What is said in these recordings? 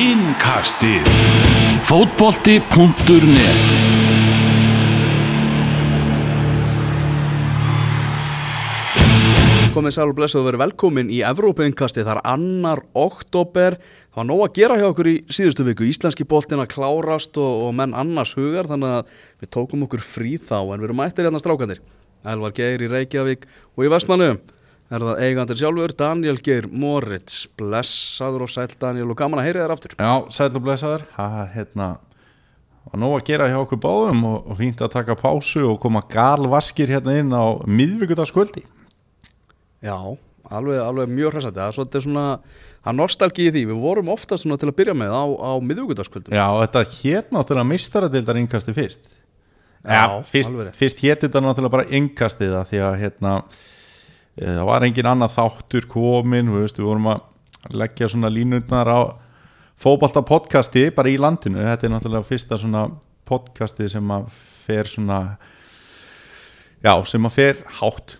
Innkastið. Fótbolti.net Komið sæl og blessuð og verið velkomin í Evrópainkasti, það er annar oktober Það var nóg að gera hjá okkur í síðustu viku. Íslenski boltin að klárast og, og menn annars hugar Þannig að við tókum okkur frí þá. En við erum mættir hérna strákandir Elvar Geir í Reykjavík og í Vestmannu Er það eigandir sjálfur, Daniel Geir Moritz. Blessaður og sæl Daniel og gaman að heyri þér aftur. Já, sæl og blessaður. Það hérna var nóg að gera hjá okkur báðum og, og fínt að taka pásu og koma galvaskir hérna inn á miðvíkudagskvöldi Já, alveg, alveg mjög hressandi Það er svona, það er nostalgi í því. Við vorum ofta svona til að byrja með á, á miðvíkudagskvöldum Já, þetta hétt náttúrulega mistaradildar innkasti fyrst. Já, fyrst, alveg rétt. fyrst hétt þetta náttúrulega bara innkastið það því að hérna það var engin annað þáttur komin við, veist, við vorum að leggja svona línutnar á fótbalta podcasti bara í landinu, þetta er náttúrulega fyrsta svona podcasti sem að fer svona já, sem að fer hátt.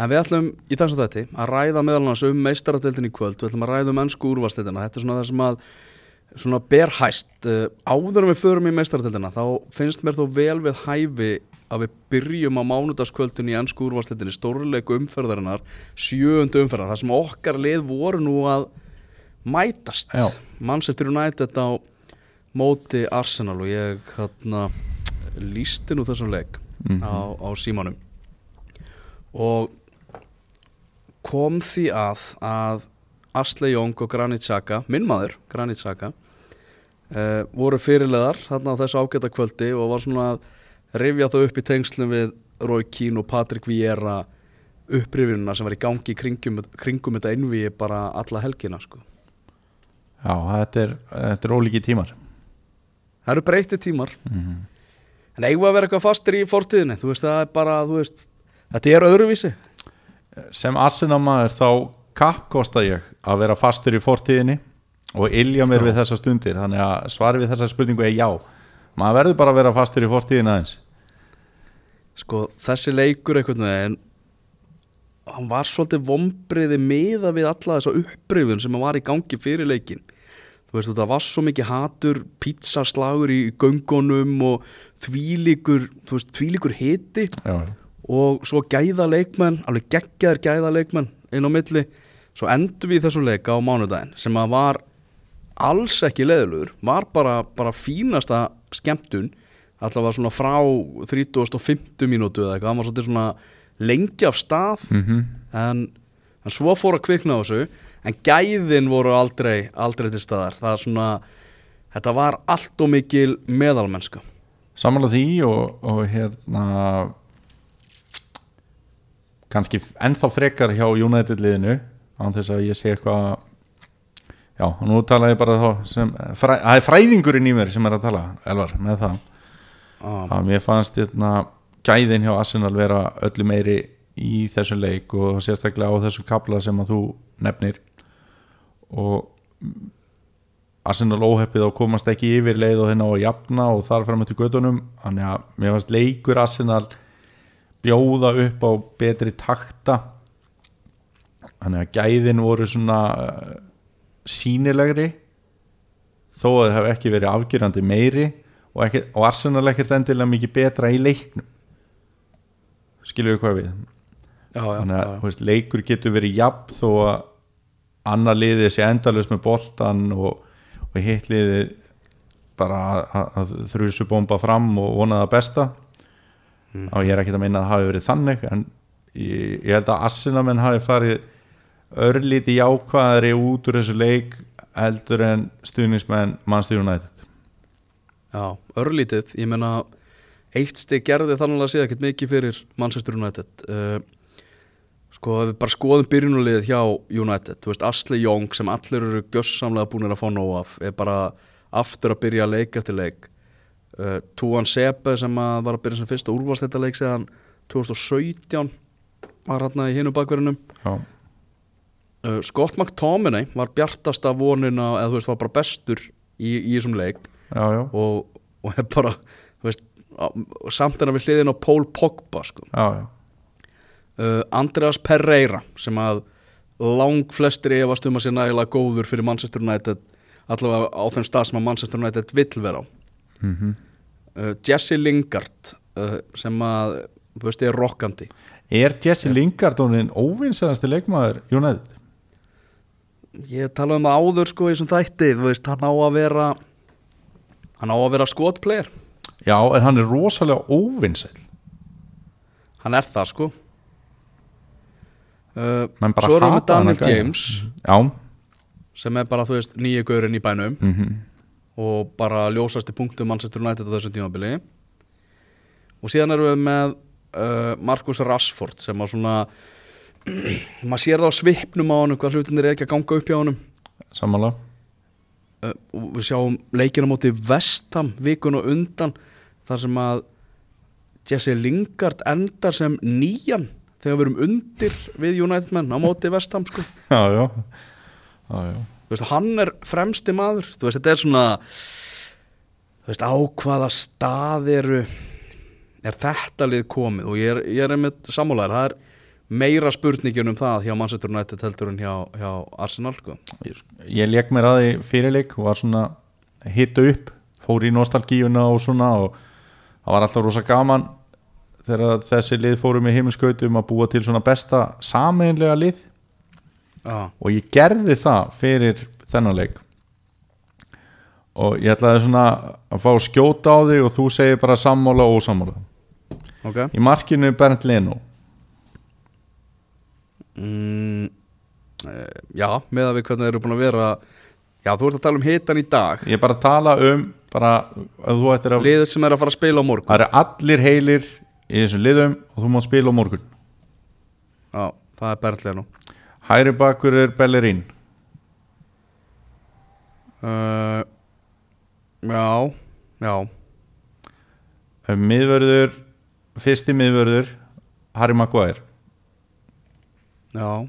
En við ætlum í þessu þætti að ræða meðal annars um meistaradeildin í kvöld, við ætlum að ræða um ennsku úrvarsdeildina, þetta er svona það sem að svona ber hæst. Uh, áður en við förum í meistaradeildina þá finnst mér þó vel við hæfi að við byrjum á mánudagskvöldin í ennsku úrvarsdeildinni, stórleiku umferðarinnar sjöundu umferðar, það sem okkar lið voru nú að mætast Já. Manchester United á móti Arsenal og ég hérna lísti nú þessum leik Mhm. á, á símanum og kom því að að Asle Jong og Granit Xhaka minn maður, Granit Xhaka uh, voru fyrirleðar þarna á þessu ágæta kvöldi og var svona að rifja þau upp í tengslum við Roy Keane og Patrick Vieira upprifinuna sem var í gangi kringum, kringum þetta einvíi bara alla helgina sko. Já, þetta er, þetta er ólíki tímar. Það eru breyti tímar. Mm en eigum að vera eitthvað fastir í fortíðinni? Þú veist, það er bara, þú veist þetta er öðruvísi. Sem assinamaður þá kappkosta ég að vera fastur í fortíðinni og ilja mér Já. við þessa stundir. Þannig að svari við þessa spurningu er já. Maður verður bara að vera fastur í fortíðinni aðeins sko þessi leikur einhvern veginn hann var svolítið vombriði miða við alla þessa upprifun sem var í gangi fyrir leikin þú veist það var svo mikið hatur pizzaslagur í göngunum og þvílíkur þú veist þvílíkur hiti. Já, og svo gæða leikmenn alveg geggjaðir gæða leikmenn inn á milli. Svo endur við í þessum leika á mánudaginn sem að var alls ekki leðilegur var bara, bara fínasta skemmtun allavega svona frá 30.50 mínútu eða eitthvað, hann var svolítið svona lengi af stað. Mm en, en svo fór að kvikna á þessu en gæðin voru aldrei aldrei til staðar, það er svona þetta var allt og mikil meðalmennska. Samanlega því og, og hérna kannski ennþá frekar hjá United liðinu án þess að ég sé eitthvað já, nú tala ég bara þá sem, fræ, það er fræðingurinn í mér sem er að tala Elvar, með það ah, að mér fannst hérna, gæðin hjá Arsenal vera öllu meiri í þessum leik og sérstaklega á þessu kapla sem að þú nefnir. Og Arsenal óheppið og komast ekki yfir leið og hérna á að jafna og þar fram til gödunum þannig að mér fannst leikur Arsenal bjóða upp á betri takta. Þannig að gæðin voru svona uh, sínilegri þó að það hef ekki verið afgjörandi meiri og, ekki, og Arsenal ekkert endilega mikið betra í leiknum. Skilur við hvað við? Já, já, þannig að veist, leikur getur verið jafn þó að annar liðið sé endalust með boltan og, og hitt liðið bara að, þrjusu bomba fram og vona það besta. Og ég er ekki að meina að það hafi verið þannig en ég, ég held að Arsenal hafi farið örlíti jákvæðari út úr þessu leik heldur en stuðnismenn mannstýrun nættið Já, örlítið, ég meina eitt stig gerði þannig að sé ekkert mikið fyrir Manchester United. Uh, sko, við bara skoðum byrjunulegið hjá United, þú veist, Asli Young sem allir eru gjössamlega búinir að fá nóg af er bara aftur að byrja að leika eftir leik. Uh, Túan Sepe sem að var að byrja sem fyrsta úrvalstætta leik séðan 2017 var hann í hinu bakverðinum. Uh, Scott McTominay var bjartasta vonina eða þú veist, var bara bestur í, í þessum leik já, já, og, og er bara veist, á- samt en að við hliðin á Paul Pogba sko. uh, Andreas Pereira sem að lang flestir efast um að sé nægilega góður fyrir Manchester United allavega á þeim stað sem að Manchester United vill vera á. Mm uh, Jesse Lingard uh, sem að, þú veist, er rokkandi. Er Jesse Lingard honin óvinsæðasti leikmaður United? ég talaði um það áður sko í þessum þætti, þú veist, hann á að vera hann á að vera skotplayer Já, en hann er rosalega óvinsæl hann er það sko. Uh, svo erum við hann Daniel. James Já, sem er bara, þú veist, nýju gaurinn í bænum. Mm og bara ljósasti punktum Manchester United á þessum tímabili. Og síðan erum við með uh, Marcus Rashford sem að svona maður sér það á svipnum á honum hvað hlutinir er ekki að ganga upp hjá honum. Samanlega uh, við sjáum leikina móti Vestham vikun og undan þar sem að Jesse Lingard endar sem nýjan þegar við erum undir við United menn á móti Vestham sko. Já, já, já, veist, hann er fremsti maður. Veist, þetta er svona veist, á hvaða stað eru er þetta lið komið? Og ég er, ég er einmitt sammálaður, það er meira spurningin um það hjá Manchester United heldur en hjá, hjá Arsenal sko. Ég, ég leik mér að því fyrirleik og var svona hitta upp fór í nostalgíuna og svona og það var alltaf rosa gaman þegar þessi lið fóru með heiminskautum að búa til svona besta sameinlega lið. Ah. og ég gerði það fyrir þennan leik. Og ég ætlaði svona að fá skjóta á þig og þú segir bara sammála og ósammála. Ok. Í markinu Bernd Leno mm, eh, já, með að við hvernig eru búin að vera. Já, þú ert að tala um hitan í dag. Ég er bara að tala um bara að að liður sem er að fara að spila á morgun. Það eru allir heilir í þessum liðum og þú mátt spila á morgun. Já, það er berðlega nú. Hæri bakur er Bellerín. Uh, já, já. Miðvörður fyrsti miðvörður Harry Maguire já,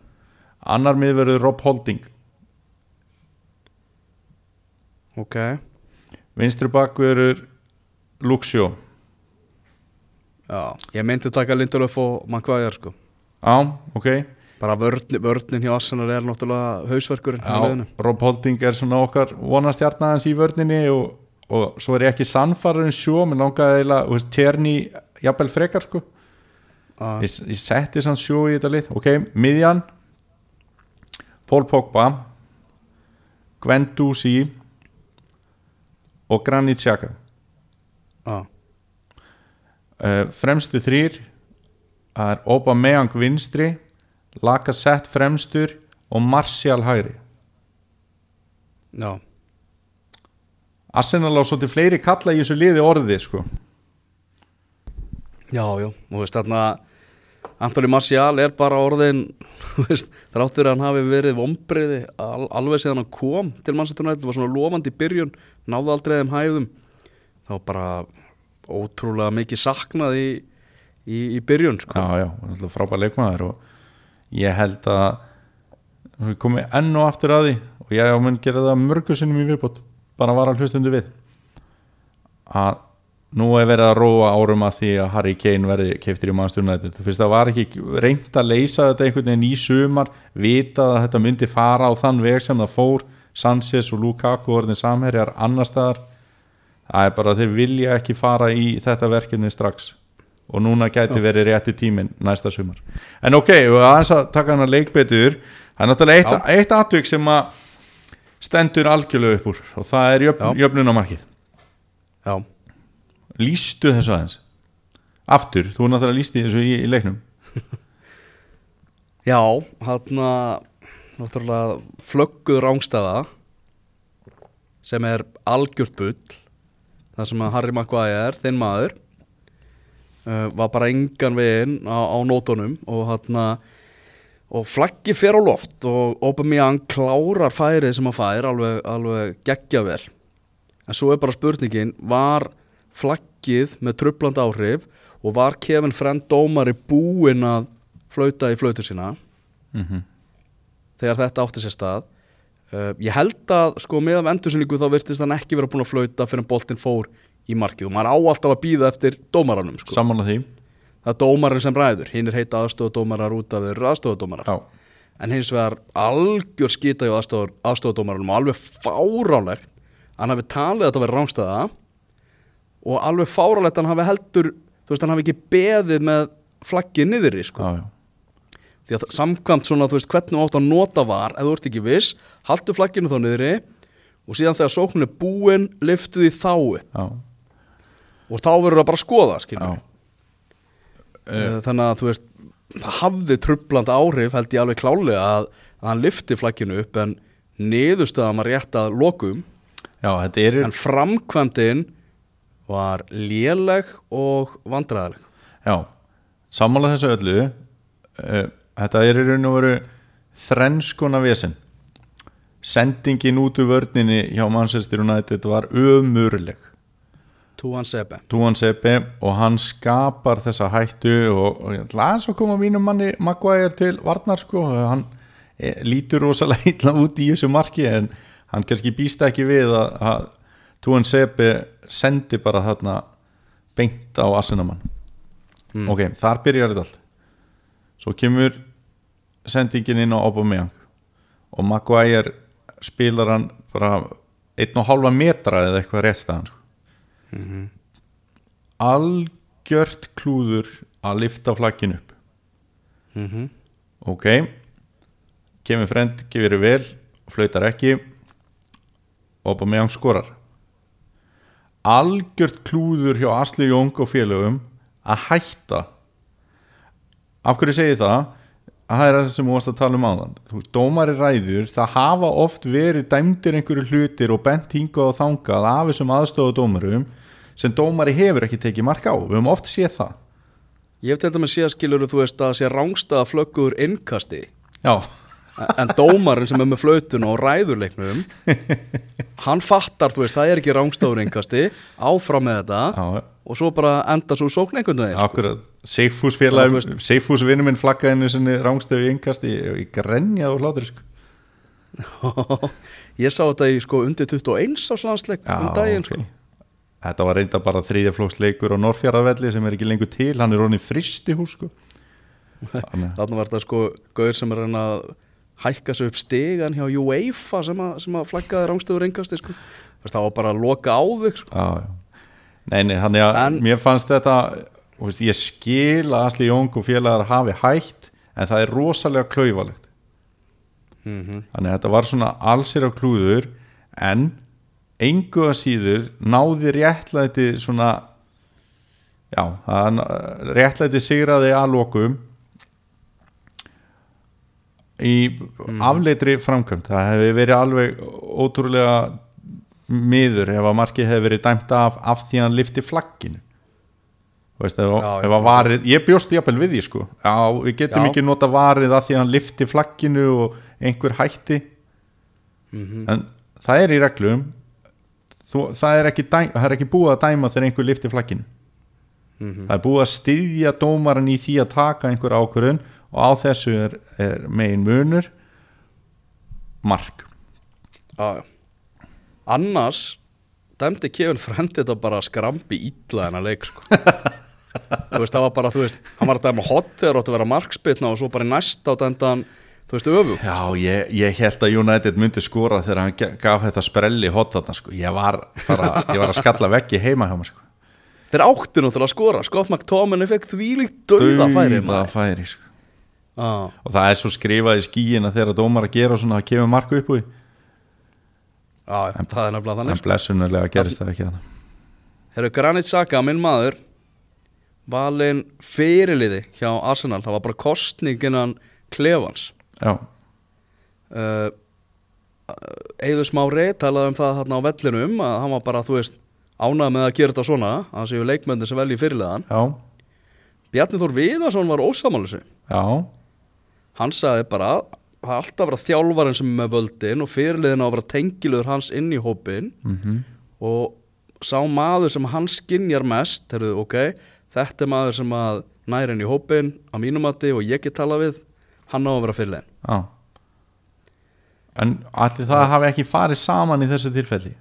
annar miðvörður Rob Holding. Ok. Vinstri bakur er Luxio já, ég myndi taka Lindelöf og Maguire sko. Á, ok. Bara vörn, vörnin hjá Arsenal er náttúrulega hausverkurinn hjá Já, liðinu. Rob Holding er svona okkar vonastjarnæðans í vörninni og, og svo er ég ekki sannfarinn sjó, mér langaði veist, Tjerni jafnvel frekar sko Ah, ég, ég setti sann sjó í þetta lið. Ok, miðjan. Paul Pogba Gwendusi og Granit Xhaka. Ah, uh, fremstu þrýr það er Aubameyang vinstri Lacazette fremstur og Martial hægri. Já, Arsenal á svolítið fleiri kalla í þessu liði orði sko. já, já. Og veist þarna Antoni Martial er bara orðin þráttur að hann hafi verið vombriði al, alveg síðan hann kom til United, var svona lofandi í byrjun náði aldrei þeim hæðum þá bara ótrúlega mikið saknað í, í, í byrjun sko. já, já, alltaf frábær leikmaður og ég held að við komum enn og aftur að því og ég mun gera það mörgu sinnum í viðbót bara var að hlustundu við að nú er verið að róa árum að því að Harry Kane verði keiftir í mannstjórnætti þú finnst það var ekki reynd að leysa þetta einhvern veginn í sumar vitað að þetta myndi fara á þann veg sem það fór. Sanchez og Lukaku orðin samherjar annar staðar. Það er bara þeir vilja ekki fara í þetta verkefni strax. Og núna gæti verið rétti tíminn næsta sumar. En ok, og aðeins að taka hann að leikbetur það er náttúrulega eitt, eitt atvik sem að stendur algjörlega upp úr og það er jöfn, jöfnunamarkið já, Lýstu þessu aðeins? Aftur, þú er náttúrulega lýst í þessu í, í leiknum. Já hann náttúrulega flögguð rángstæða sem er algjört bull það sem að Harry Maguire, þinn maður uh, var bara engan veginn á, á nótunum og hann og flaggi fer á loft og Aubameyang klárar færið sem hann fær alveg, alveg geggja vel en svo er bara spurningin var flaggið með trublandi áhrif og var Kevin Friend dómari búinn að flauta í flautu sína. Mm -hmm. þegar þetta átti sér stað. Uh, ég held að sko með af endursinningu þá virtist hann ekki vera búinn að flauta fyrir en boltinn fór í markið og maður á alltaf að býða eftir dómaranum sko. Samanlega því. Það er dómarinn sem ræður. Hinn er heita aðstofadómarar út af þeir aðstofadómarar en hins vegar algjör skita í aðstofadómarunum og alveg fárálegt að hann hafi talið að þetta verið rángstæða og alveg fárálegt að hann hafi heldur þú veist, hann hafi ekki beðið með flaggið niðri, sko. Já, já, því að samkvæmt svona, þú veist, hvernig átt að nota var ef þú ert ekki viss, haldu flagginu þá niðri og síðan þegar sóknin er búin liftu því þá upp. Já, og þá verður það bara að skoða, skilur já. uh, þannig að þú veist það hafði trubland áhrif held ég alveg klálega að, að hann lifti flagginu upp en niðurstaðan var rétt að lokum. Já eru en framkvæmdin var léleg og vandræðileg Já, sammála þessu öllu. Uh, Þetta er í raun og veru þrennskona vesen. Sendingin út úr vörninni hjá Manchester United var ömurleg. Túan Sebe Túan Sepe og hann skapar þessa hættu og, og aðeins að koma mínum manni Maguire til Varnar sko. Hann e, lítur rosalega illa út í þessu marki en hann kannski býst ekki við að, að Túan Sepe sendi bara þarna beint á Assenamann Mm. ok, þar byrjar þetta allt svo kemur sendingin inn á Aubameyang og Maguire spilar hann bara einn og hálfa metra eða eitthvað réttstæðan sko. algjört klúður að lifta flakkin upp mm -hmm. ok kemur frend, gefur þér vel flautar ekki Aubameyang skorar algjört klúður hjá Asli Jóng og félögum að hætta. Af hverju segi það? Að það er það sem þú varst að tala um veist, dómari ræður, það hafa oft verið dæmdir einhverju hlutir og bent hingað og þangað af þessum aðstofa dómarum sem dómari hefur ekki tekið mark á. Við höfum oft séð það. Ég hef til dæmis síðan skilur þú veist að sé rángstaða flöggur innkasti. Já, en dómarinn sem er með flautun og ræðurleiknum hann fattar, þú veist, það er ekki rángstafur innkasti áfram með þetta já, og svo bara enda svo sókn einhvern veginn akkurat Seifús Bara, þú félagum, veist- Seifús vinnu minn flaggaðinu sinni rángstöfu innkast í, grenjað og hlátur sko. ég sá þetta í sko undir 21 á slansleik um daginn ok. sko Þetta var reynda bara þriðjaflóksleikur á Norrfjaravelli sem er ekki lengur til, hann er honum fristihús sko. Þannig, var þetta sko gauður sem er að reyna að hækka sig upp stigan hjá UEFA sem að, sem að flaggaði rángstöður engasti sko. Það var bara að loka á þig sko. Nei, nei, þannig að En- mér fannst þetta veist, ég skil að Asli Jónk og félagar hafi hætt en það er rosalega klaufalegt mm -hmm. þannig að þetta var svona allsir á klúður en engu að síður náði réttlæti svona já, réttlæti sigraði að lokum í afleitri framkvæmt það hefði verið alveg ótrúlega miður ef að markið hefði verið dæmt af af því að hann lifti flagginu. Veist, ef, Já, ef að varið, ég bjóst jafnvel við því sko. Já, við getum Já. ekki nota varið að því að hann lifti flagginu og einhver hætti. Mhm. en það er í reglum. Þú, það, er ekki dæ, það er ekki búið að dæma þegar einhver lifti flagginu. Mhm. það er búið að styðja dómaran í því að taka einhver ákvörðun og á þessu er, er megin munur mark Já. Annars dæmdi Kevin Friend þetta bara skrambi illa en að leik sko. Þú veist, það var bara, þú veist hann var að dæma hot þegar átti að vera markspilna og svo bara í næsta á dæmdan þú veist, öfugt Já, ég, ég held að United myndi skora þegar hann gaf þetta sprelli hot þarna sko. ég, var bara, ég var að skalla veggi heima hjá mér sko. Þeir áttu náttúrulega að skora Scott McTominay fekk þvílíkt dauða færi Dauða færi sko. Ah. og það er svo skrifað í skíina þegar dómar að gera svona að kemur marku upp úr Já, já, það er en þannig sko. blessunarlega gerist það ekki þannig. Herru, Granit Xhaka, minn maður valinn fyrirliði hjá Arsenal, það var bara kostningin hann klefans. Já, uh, Eður Smári talaði um það þarna á vellinum að hann var bara, þú veist, ánægð með að gera þetta svona að séu leikmenni sem velji fyrirliðan. Já, Bjarni Þór Viðarsson var ósamálusi já hann sagði bara er alltaf að vera þjálfarinn sem er með völdin og fyrirliðin á að vera tengilegur hans inn í hópin mm og sá maður sem hann skinjar mest, herruðu, ok þetta er maður sem að næri inn í hópin á mínumati og ég get tala við hann á að vera fyrirliðin Já. En allir það hafi ekki farið saman í þessu tilfelli?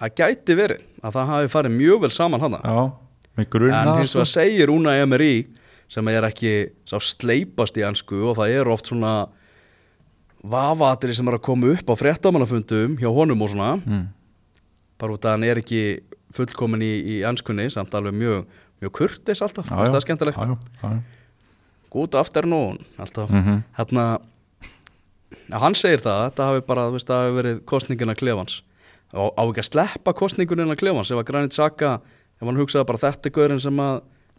Það gæti verið að það hafi farið mjög vel saman hann Já, með grunna en hins vegar segir Una Emery sem er ekki sá sleipast í ennsku og það er oft svona vafatri sem er að koma upp á fréttamannafundum hjá honum og svona mm. bara út að hann er ekki fullkomin í, í anskunni samt alveg mjög, mjög kurtis alltaf, Já, það er skemmtilegt já, já, já. gút aftur nú alltaf, Mhm. hérna já, hann segir það, þetta hafi bara veist, það hafi verið kostningina klefans á, á ekki að sleppa kostningunina klefans ef að Granit Saka, ef hann hugsaði bara þetta er gaurinn sem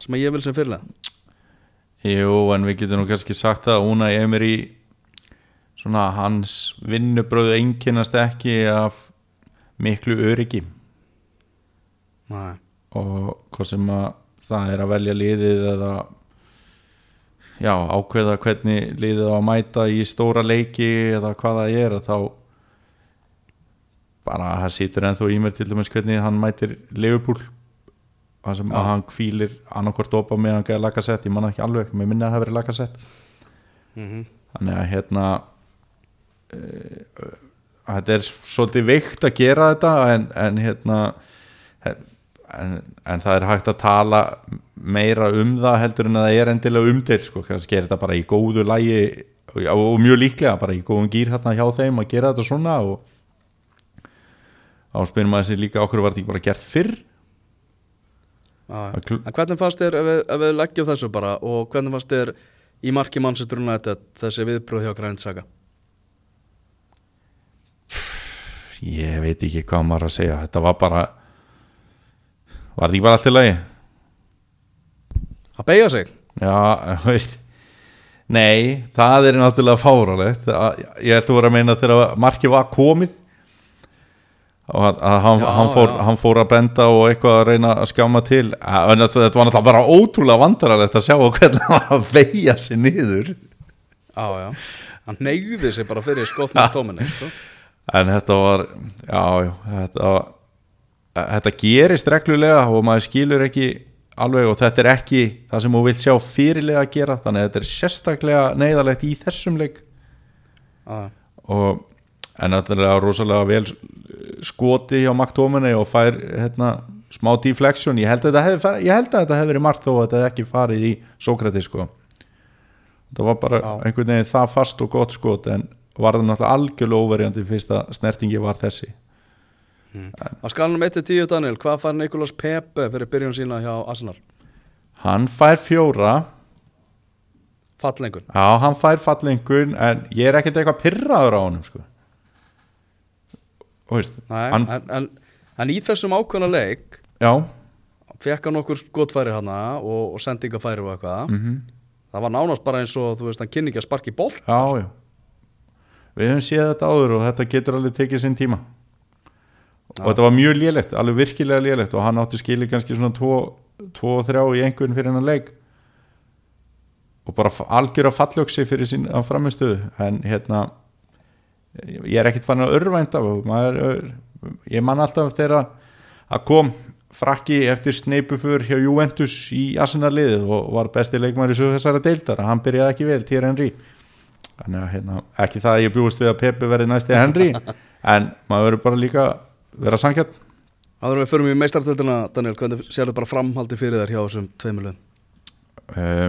sem að ég vil sem fyrirlega Jú, en við getum nú kannski sagt að Una Emery svona hans vinnubröðu einkennast ekki af miklu öryggi. Nei, og hvað sem að það er að velja liðið eða já, ákveða hvernig liðið á að mæta í stóra leiki eða hvað það er þá bara það situr ennþá í mér til dæmis hvernig hann mætir Liverpool það sem að hann kvílir annarkvort opa með hann gæði lagasett, ég manna ekki alveg mér minna að það hafi verið lagasett mm þannig að hérna uh, þetta er svolítið veikt að gera þetta en, en hérna en, en það er hægt að tala meira um það heldur en að það er endilega umdelt sko, kannski er þetta bara í góðu lægi og, og mjög líklega bara í góðum gýr hérna hjá þeim að gera þetta svona og þá spyrum maður sér líka okkur var þetta ekki bara gert fyrr? Að hvernig fannst þér ef við, við leggjum þessu bara og hvernig fannst þér í marki Manchester United þessi viðbröð hjá Granit Saka ég veit ekki hvað maður að segja. Þetta var bara var þetta ekki bara allt í lagi? Að beigja sig? Já, veist Nei, það er náttúrulega fáralegt Ég held að voru að meina þegar markið var komið og að, að hann, Já, hann, fór, hann fór að benda og eitthvað að reyna að skjáma til. En þetta var náttúrulega bara ótrúlega vandaralegt að sjá hvernig hann var að veia sig niður. Já, já, hann neyði sig bara fyrir skott með tóminni sko. en þetta var já, já, þetta þetta gerist reglulega og maður skilur ekki alveg og þetta er ekki það sem þú vilt sjá fyrirlega að gera. Þannig að þetta er sérstaklega neyðalegt í þessum leik. Já, og en er rosalega vel skoti hjá McTominay og fær hérna, smá deflection ég held að þetta hefði, verið margt þó að þetta ekki farið í Sókratis sko. það var bara Já. einhvern veginn það fast og gott skot en var það náttúrulega algjörlega óverjandi fyrst að snertingi var þessi Á skalanum 1-10 Daniel, hvað fær Nikolas Pepe fyrir byrjun sína hjá Arsenal? hann fær fjóra Fallengun já, hann fær fallengun en ég er ekkert eitthvað pyrraður á honum sko. Veist Nei, hann, en, en, en í þessum ákveðna leik já, fekk hann okkur skotfæri hana og, og sendingafæri og eitthvað. Mhm. Það var nánast bara eins og, þú veist, hann kynni ekki að sparki bolt Já, já. Við höfum séð þetta áður og þetta getur alveg tekið sinn tíma. Og þetta var mjög lélegt, alveg virkilega lélegt og hann átti skilið kannski svona 2-3 í einhvern fyrir hennar leik. Og bara algjör að falljóksi fyrir sín á framistöðu en hérna ég er ekkert fann að örvænta og maður, ég man alltaf þegar að kom frakki eftir sneipufur hjá Juventus í Arsenal liðið og var besti leikmæri svo þessara deildar, hann byrjaði ekki vel Thierry Henry. Þannig að hérna, ekki það að ég bjúist við að Pepe verði næsti Henry en maður verður bara líka vera sankjarn Áður en við förum í meistartöldina, Daniel, hvernig sérðu bara framhaldi fyrir þér hjá þessum tveimilöðum? uh,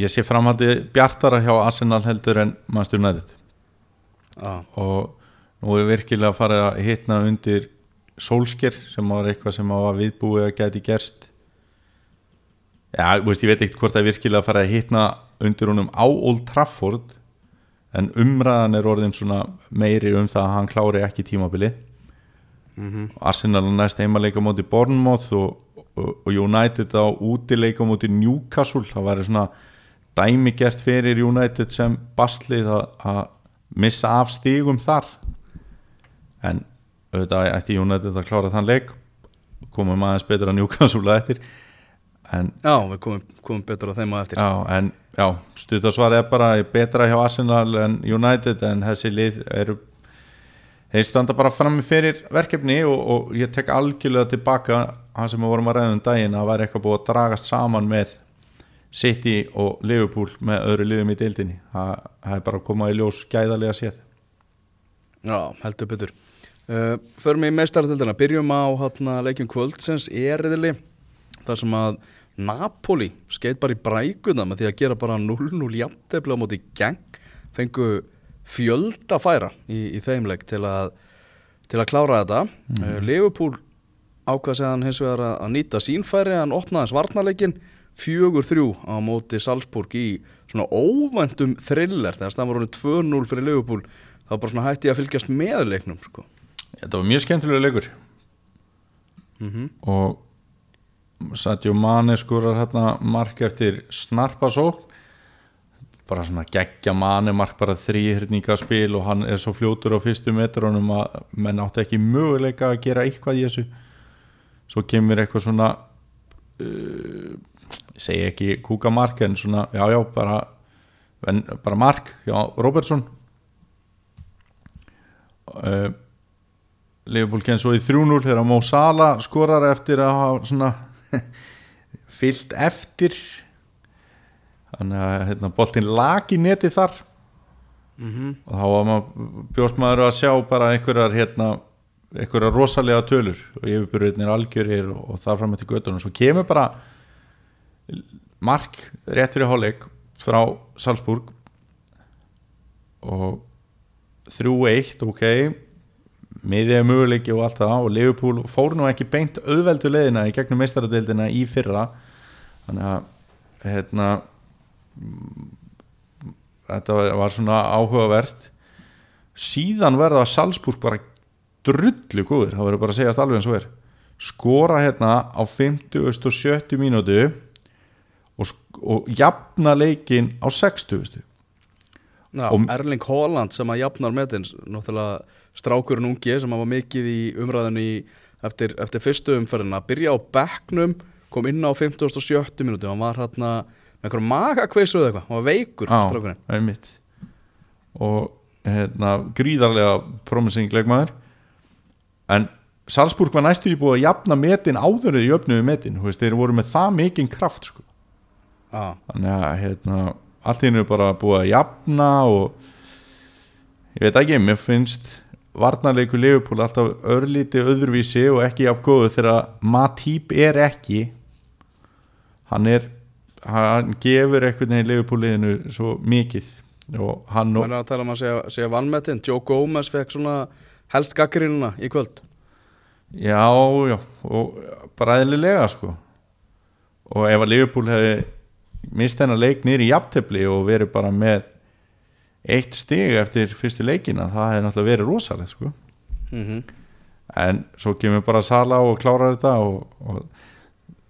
ég sé framhaldi bjartara hjá Arsenal heldur en Manchester Já, og nú er virkilega farið að hitna undir Solskjær sem var eitthvað sem var viðbúið að gæti gerst. Já, veist, ég veit ekkert hvort það er virkilega farið að hitna undir honum á Old Trafford en umræðan er orðin svona meiri um það að hann klári ekki tímabili mm Arsenal á næst heimaleika móti Bournemouth og, og, og United á útileika móti Newcastle. Það væri svona dæmigert fyrir United sem bastlið að, að missa af stígum þar. En auðvitað ætti United að klára þann leik komum aðeins betur að Newcastle að eftir en, Já við komum, komum betur á þeim á eftir. Já, en já, stuttasvar er bara betra hjá Arsenal en United en þessi lið eru þeir standa bara frammi fyrir verkefni og, og ég tek algjörlega tilbaka hann sem við vorum að ræða um daginn að væri eitthvað búið að dragast saman með City og Liverpool með öðru liðum í deildinni. Það, það er bara að koma í ljós gæðarlega séð. Já, heldur betur. Uh, Förum í meistartöldina, byrjum á hátna, leikjum kvöldsens eriðili þar sem að Napoli skeit bara í brækuna með því að gera bara 0-0 jafntefli á móti geng fengu fjölda færa í, í þeimleik til að, til að klára þetta. Mm. Liverpool ákvað segðan hins vegar að, að nýta sínfæri hann opnaði svarnarleikin fjögur þrjú á móti Salzburg í svona óvæntum thriller þegar það var honum 2-0 fyrir Liverpool þá bara svona hætti að fylgjast með leiknum sko. Þetta var mjög skemmtilega leikur mm -hmm. og Sadio Mane skorar hérna mark eftir snarpa sók bara svona geggja Mane mark bara þrýhyrninga spil og hann er svo fljótur á fyrstu metrónum að menn átti ekki möguleika að gera eitthvað í þessu svo kemur eitthvað svona uh, segi ekki kúka mark en svona já já bara, en, bara mark já Robertson. Uh, Leopold kemur svo í 3-0 þegar Mo Salah skorar eftir að hafa svona fyllt eftir. Þannig að hérna, boltinn lag í neti þar. Mm og þá var maður bjóst maður að sjá bara einhverjar hérna, einhverjar rosalega tölur og yfirbyrðinir algjörir og, og þar fram eftir göttunum svo kemur bara mark rétt fyrir hálfleik frá Salzburg. Og 3-1 ok. Miðið möguleiki og allt það. Og Liverpool fór nú ekki beint auðveldu leiðina í gegnum meistaradeildina í fyrra. Þannig að hérna þetta var, svona áhugavert. Síðan verða Salzburg bara drullu góður, það verður bara að segjast alveg eins og er. Skora hérna á 50 og 70 mínútu og, og jafna leikin á 60 Já, Og- Erling Haaland sem að jafnar metins náttúrulega strákurinn ungi sem var mikið í umræðinu í, eftir, eftir fyrstu umferðina byrja á bekknum, kom inn á 50 og 70 minúti, hann var hérna með einhverjum magakveisu eða eitthvað, hann var veikur strákurinn. einmitt. Og hérna, gríðarlega promising leikmaður. En Salzburg var næstu í búið að jafna metin áður í öfnuðu metin, þú veist, þeir voru með það mikinn kraft sko Já, þannig að hérna, allt hennu er bara búið að jafna og ég veit ekki, mér finnst varnarleiku Liverpool alltaf örlíti öðruvísi og ekki af góðu þegar Matip er ekki. Hann er hann gefur einhvern veginn Liverpool liðinu svo mikið og hann hann er að tala um að segja, segja vannmetinn, Joe Gomez fekk svona helst gaggrínuna í kvöld. Já, já, og bara eðlilega sko. Og ef að Liverpool hefði mist þennan leik niður í jafntefli og verið bara með eitt stig eftir fyrstu leikina það hefði náttúrulega verið rosalega sko. Mm en svo kemur bara Sala og klárar þetta og, og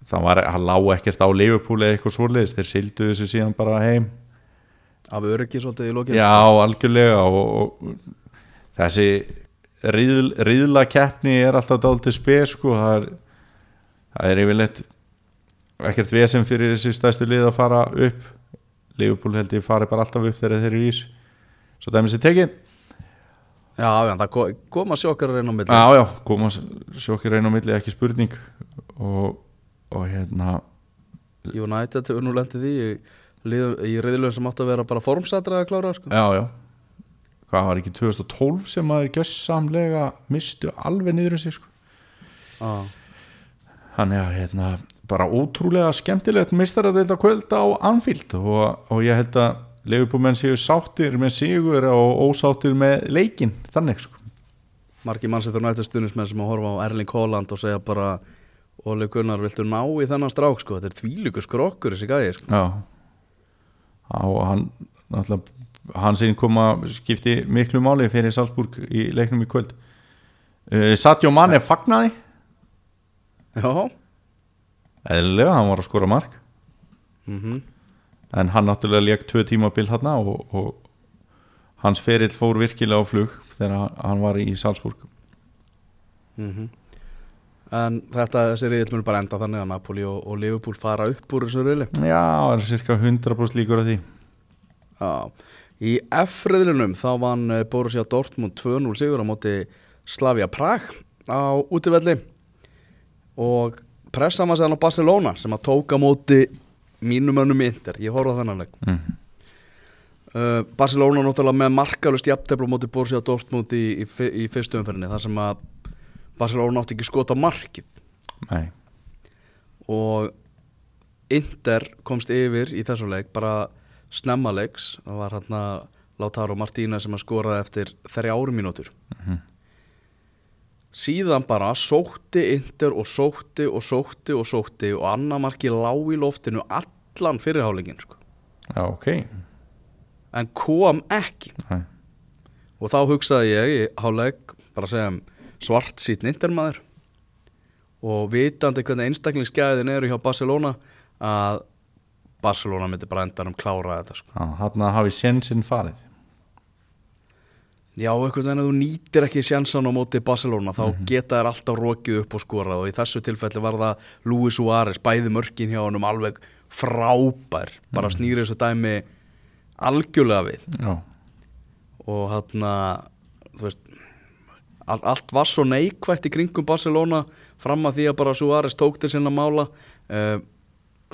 það var, hann lá ekkert á Liverpool eða eitthvað svoleiðis, þeir sildu þessu síðan bara heim. Af öryggi svolítið í lokinu. Já, algjörlega og, og þessi riðla keppni er alltaf dálítið spes sko, það er, það er yfirleitt ekkert vesen fyrir þessi stæstu lið að fara upp. Liverpool held ég fari bara alltaf upp þegar þeir eru ís. Svo dæmis er tekið. Já, já, það ko- koma sjokkar að reyna á milli. Já, já, koma sjokkir einn á milli ekki spurning. Og, og hérna United hefur nú lendið því í, í reyðlöfum sem átti að vera bara formsætra að klára sko. Já, já. Hvað var ekki 2012 sem maður gjössamlega mistu alveg niður um sig sko. Já, Þannig að hérna, bara ótrúlega skemmtilegt mistaradeild kvöld á Anfield og, og ég held að leifubúmenn séu sáttir með sigur og ósáttir með leikin þannig sko. margir mannsættur nættur stunismenn sem að horfa á Erling Haaland og segja bara Óli Gunnar, viltu ná í þennan strák sko, þetta er þvílugur skrokkur þessi gæði sko. Já. Og hann náttúrulega hann sinn koma skipti miklu máli fyrir Salzburg í leiknum í kvöld. Uh, Satjó Mann er fagnaði. Já, eðlilega, hann var að skora mark. Mhm. En hann náttúrulega leik tvö tímabil hann og, og hans ferill fór virkilega á flug þegar hann var í Salzburg. Mhm. En þetta, þessi reyðil mjög bara enda þannig að Napoli og, og Liverpool fara upp úr þessu reyðli Já, það er cirka 100% líkur af því. Já, í F-reyðlunum þá vann eh, Borussia Dortmund 2-0 sigur á móti Slavia Prag á útivelli. Og pressa maður séðan á Barcelona sem að tóka móti mínum önnum Inter, ég horfði á þennan leik. Mm. uh, Barcelona náttúrulega með markalust jafntefla móti Borussia Dortmund í, í, í fyrstu umferðinni þar sem að Barcelona átti ekki skota markið. Nei, og Inter komst yfir í þessu leik bara snemma leiks. Það var hérna Lautaro Martínez sem að skoraði eftir þrjáru mínútur síðan bara sótti Inter og sótti og sótti og sótti og annar marki lág í loftinu allan fyrirhálingin sko. já, ok en kom ekki Nei. og þá hugsaði ég í háleg bara að segja svart sýtn Intermaður og vitandi hvernig einstaklingsgæðin eru hjá Barcelona að Barcelona myndi bara endan um klára þetta sko. já, hann hafi sénsinn farið Já, einhvern veginn að þú nýtir ekki sjansan á móti Barcelona þá geta þær alltaf rokið upp og skorað og í þessu tilfelli var það Luis Suárez, bæði mörkin hjá honum alveg frábær bara snýri þessu dæmi algjörlega við. Já, og hann veist all, allt var svo neikvægt í kringum Barcelona fram að því að bara Suárez tók til sinna mála. Uh,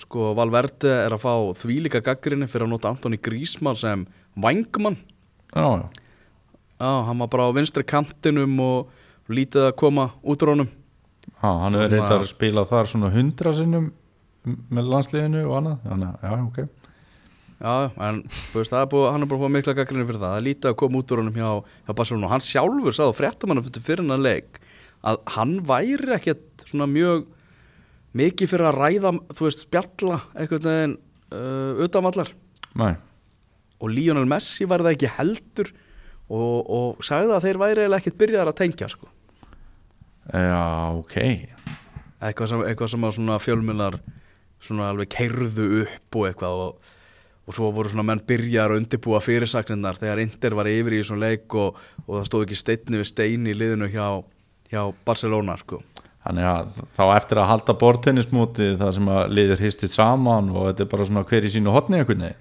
sko Valverde er að fá þvílíka gaggrinni fyrir að nota Antoni Grísmann sem vangmann já, já Já, hann var bara á vinstri kantinum og lítið að koma út úr honum. Já, hann Þannig reyndar að- að spila þar svona hundra sinnum með landsliðinu og annað Þannig, að, já, ok. Já, en veist, er búið, hann er bara mikla gaggrinni fyrir það. Er lítið að koma út úr honum hjá, hjá Barcelona. Og hann sjálfur sagði fréttamann fyrir fyrir hennar leik að hann væri ekkert svona mjög mikið fyrir að ræða, þú veist, spjalla veginn uh, utanvallar Nei, og Lionel Messi var það ekki heldur og, og sagði að þeir væri eiginlega ekkert byrjaðar að tengja sko. já, ok eitthvað sem, eitthvað sem að svona fjölmjölar svona alveg keirðu upp og eitthvað og, og svo voru svona menn byrjar að undirbúa fyrirsagninnar þegar Inter var yfir í þessum leik og, og það stóð ekki steinni við steini í liðinu hjá, hjá Barcelona sko. Þannig að þá eftir að halda bortennismóti það sem að liðir histið saman og þetta er bara svona hver í sínu hotni eitthvað nei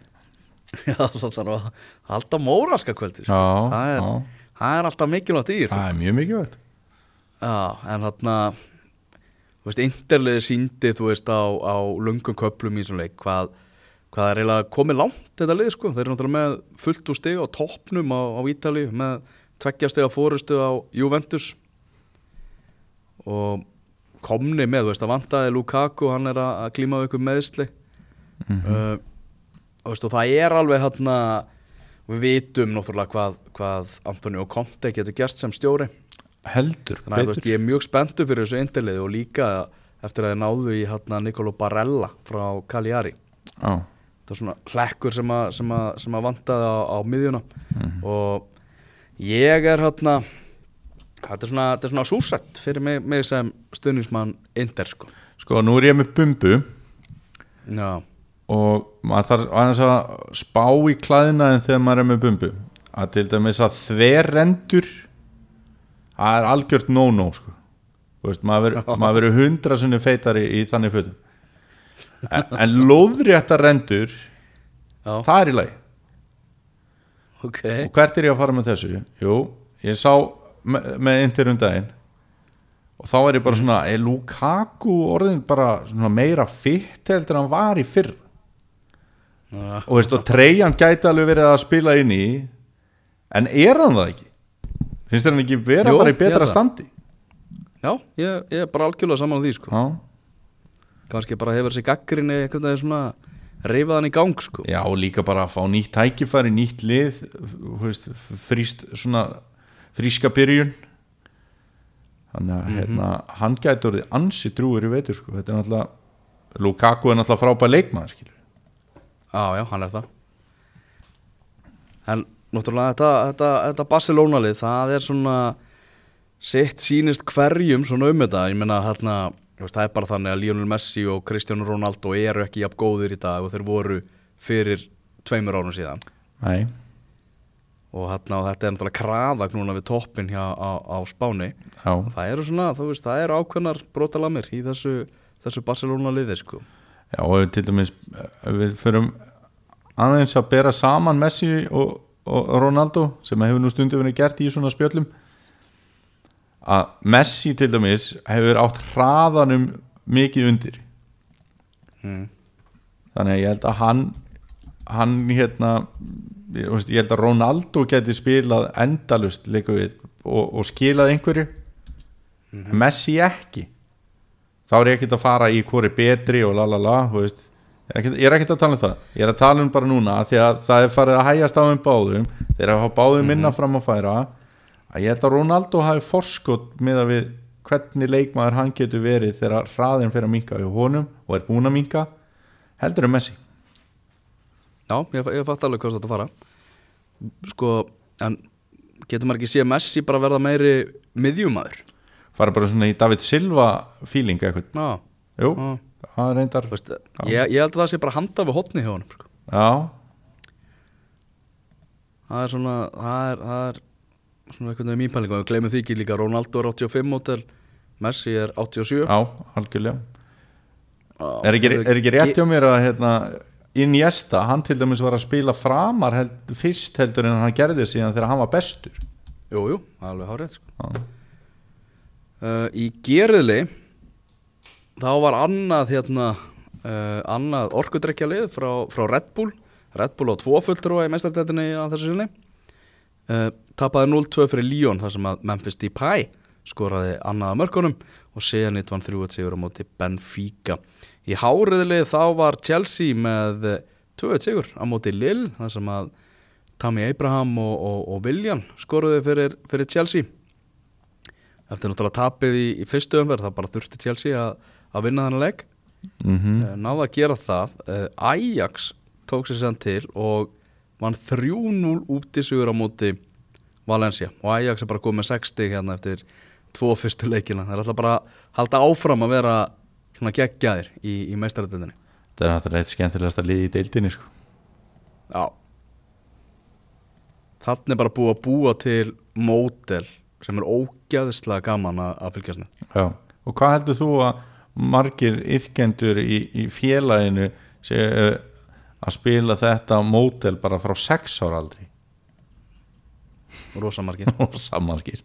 Já, það þarf að halda móraska kvöldi sko. Já, það, er, það er alltaf mikilvægt í það er mjög mikilvægt. Já, en þarna þú veist, Interliði síndi þú veist á, á lungum köplum í þessum leik hvað, hvað er eiginlega komið langt þetta lið sko, þeir eru náttúrulega með fullt úr stig á toppnum á, á Ítali með tveggja stiga fórustu á Juventus. Og komni með, þú veist, að vantaði Lukaku, hann er að, klíma við ykkur meðsli Mhm. uh, og, veist, og það er alveg hérna við vitum náttúrulega hvað, hvað Antonio Conte getur gerst sem stjóri. Heldur, Þannig þú veist, betur. ég er mjög spenntu fyrir þessu interliði og líka eftir að þið náðu í hérna Nicolo Barella frá Cagliari. Já, Það er svona hlekkur sem að, sem að, sem að vantaði á, á miðjuna. Og ég er hérna, þetta er svona, svona súsett fyrir mig, mig sem stuðningsmann Inter sko. sko nú er ég með bumbu Já, og maður þarf aðeins að spá í klæðinaðin þegar maður er með bumbu. Að til dæmis að þverrendur það er algjört no-no sko. Maður verður- hundra sinni feitari í þannig fötum. En, en lóðréttar rendur já, það er í lagi. Ok. og hvert er ég að fara með þessu? Jú, ég sá með, með Inter um daginn. Og þá er ég bara svona er Lukaku orðin bara svona meira fitt heldur en hann var í fyrr Já, og veist og Treyjan gæti alveg verið að spila inn í en er hann það ekki? finnst þér hann ekki vera Jú, bara í betra standi? já ég, ég er bara algjörlega saman á því sko. Já, Kannski bara hefur þessi gaggrinni veginn svona reyfað hann í gang sko. Já og líka bara að fá nýtt tækifæri nýtt lið fríst, svona, fríska byrjun þannig að hérna, hann gæti orðið ansi drúur í veitur sko. þetta er náttúrulega Lukaku er náttúrulega frábæð leikmaður skilur Já, já, hann er það. En náttúrulega þetta, þetta, þetta Barcelona-lið, það er svona sitt sýnist hverjum svona um þetta, ég meina hérna það er bara þannig að Lionel Messi og Cristiano Ronaldo eru ekki jafn góðir í dag og þeir voru fyrir tveimur árum síðan. Nei, og, hérna, og þetta er náttúrulega kraðag núna við toppin hjá á, á Spáni. Já, það eru svona, þú veist, það eru ákveðnar brotalamir í þessu, þessu Barcelona-liði sko. Já og ef til dæmis við förum aðeins að bera saman Messi og, og Ronaldo sem hefur nú stundu verið gert í svona spjöllum að Messi til dæmis hefur átt hraðanum mikið undir. Mm. þannig að ég held að hann hann hérna ég, held að Ronaldo geti spilað endalust líka við og, og skilað einhverju. En Messi ekki þá er ég ekkert að fara í hvori betri og lalala þú veist, Ég er ekkert- er að tala um það. Ég er að tala um bara núna Því að það er farið að hægjast á um báðum. Þeir hafa báðum minna fram að færa. Að Ég held að Ronaldo hafi forskot með að við hvernig leikmaður hann getur verið þegar hraðin fyrir að minka í honum og er búin að minka heldur um Messi. Já, ég, ég fatt alveg hvað þetta fara. Sko, en getur maður ekki sé Messi bara verða meiri miðjumæður fara bara svona í David Silva feeling eitthvað. Já, Jú, það er reyndar Þú Veist, ég, ég held að það sé bara handa við hotni hjá honum sko. Já, það er svona það er, það er svona eitthvað með mín pæling og við gleymum því ekki líka. Ronaldo er 85 mótel Messi er 87 já, algjörlega. Já, Er ekki, er ekki rétt hjá mér að hérna, Iniesta, hann til dæmis var að spila framar held, fyrst heldur en hann gerði síðan þegar hann var bestur. Jú, jú, alveg hárið sko. Uh, Í geriðli þá var annað hérna uh, annað orkudrekja lið frá, frá Red Bull. Red Bull á tvo fulltrúa í meistardættinni á þessu sinni. Uh, tapaði 0-2 fyrir Lyon þar sem að Memphis Depay skoraði annaða mörkunum og vann 3-1 sigur á móti Benfica. Í háriðli þá var Chelsea með 2-1 sigur á móti Lille þar sem að Tammy Abraham og, og, og Viljan skoruði fyrir, fyrir Chelsea eftir náttúrulega tapið í, í fyrstu umverð það bara þurfti Chelsea að, að vinna þennan legg mm mm. náða að gera það. Uh, Ajax tók sér sér til og vann 3-0 út í sigur á móti Valencia. Og Ajax er bara komið með 60 hérna eftir tvo fyrstu leikina. Það er alltaf bara að halda áfram að vera svona geggjaðir í, í meistarættinni Það er náttúrulega eitt skemmtilegast að liði í deildinni sko. Já. Þannig bara búið að búa til mótel sem er ógæðislega gaman að, að fylgjast með Já. Og hvað heldur þú að margir yðkendur í, í félaginu sé uh, að spila þetta mótel bara frá sex ára margir og samargir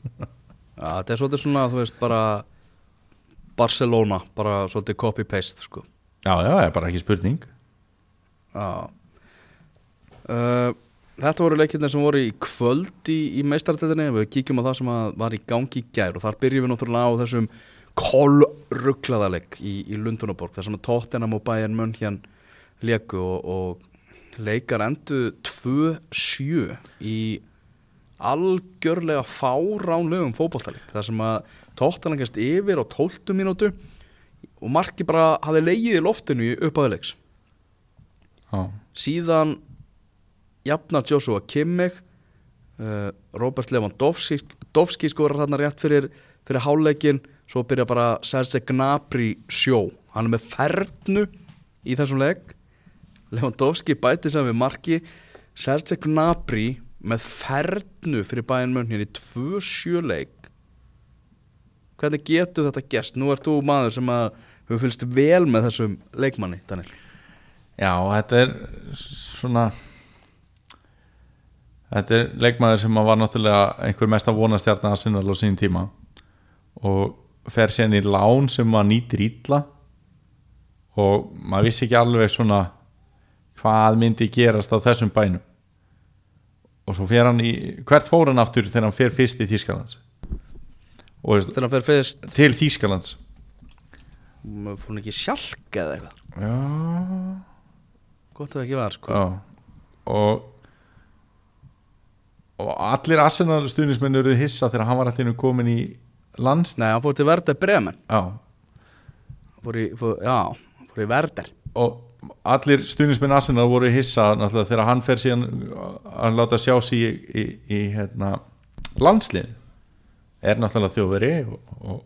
Já, þetta er svolítið svona, þú veist, bara Barcelona, bara svolítið copy-paste, sko. Já, já, það er bara ekki spurning Já. Uh, þetta voru leikirnir sem voru í kvöld í, í meistartættinni, við kíkjum á það sem var í gangi í gær og þar byrjum við náttúrulega á þessum kolrugglaðaleg í, í Lundunaborg, þar sem að Tottenham og Bayern Munn hérna leku og, og leikar endu 2-7 í algjörlega fáránlegum fótballtalik þar sem að Tottenham gæst yfir á 12 mínútu og marki bara hafði leigið í loftinu í uppáðuleiks Já, síðan jafnar Joshua Kimmich uh, Robert Lewandowski skorar hérna rétt fyrir, fyrir háleikin, svo byrja bara Serge Gnabry sjó. Hann er með fernu í þessum leik. Lewandowski bæti sem við marki. Serge Gnabry með fernu fyrir bæinn munn hérna í 2-7 leik. Hvernig getur þetta gest? Nú ert þú maður sem að hefur fylgst vel með þessum leikmanni, Daniel. Já þetta er svona þetta er leikmaður sem var náttúrulega einhver mest að vona stjarnar að sinna á sín tíma og fer sérn í lán sem maður nýtir illa og maður vissi ekki alveg svona hvað myndi gerast á þessum bænum. Og svo fer hann í hvert fór hann aftur þegar hann fer fyrst í Þýskalands? Þegar hann fer fyrst? Til Þýskalands. Fór hann ekki sjálk eða eitthvað? Já, gott ef ekki var sko. Já. og og allir Arsenal stuðnismenn eru hissa þegar hann var allir komin í lands nei, hann fór til Verder Bremen. Já, fór í, fór, já, hann fór í Verder og allir stuðnismenn Arsenal voru hissa náttúrulega þegar hann fer síðan að láta sjá sig í, í, í hérna, landslið er náttúrulega þjóðveri og, og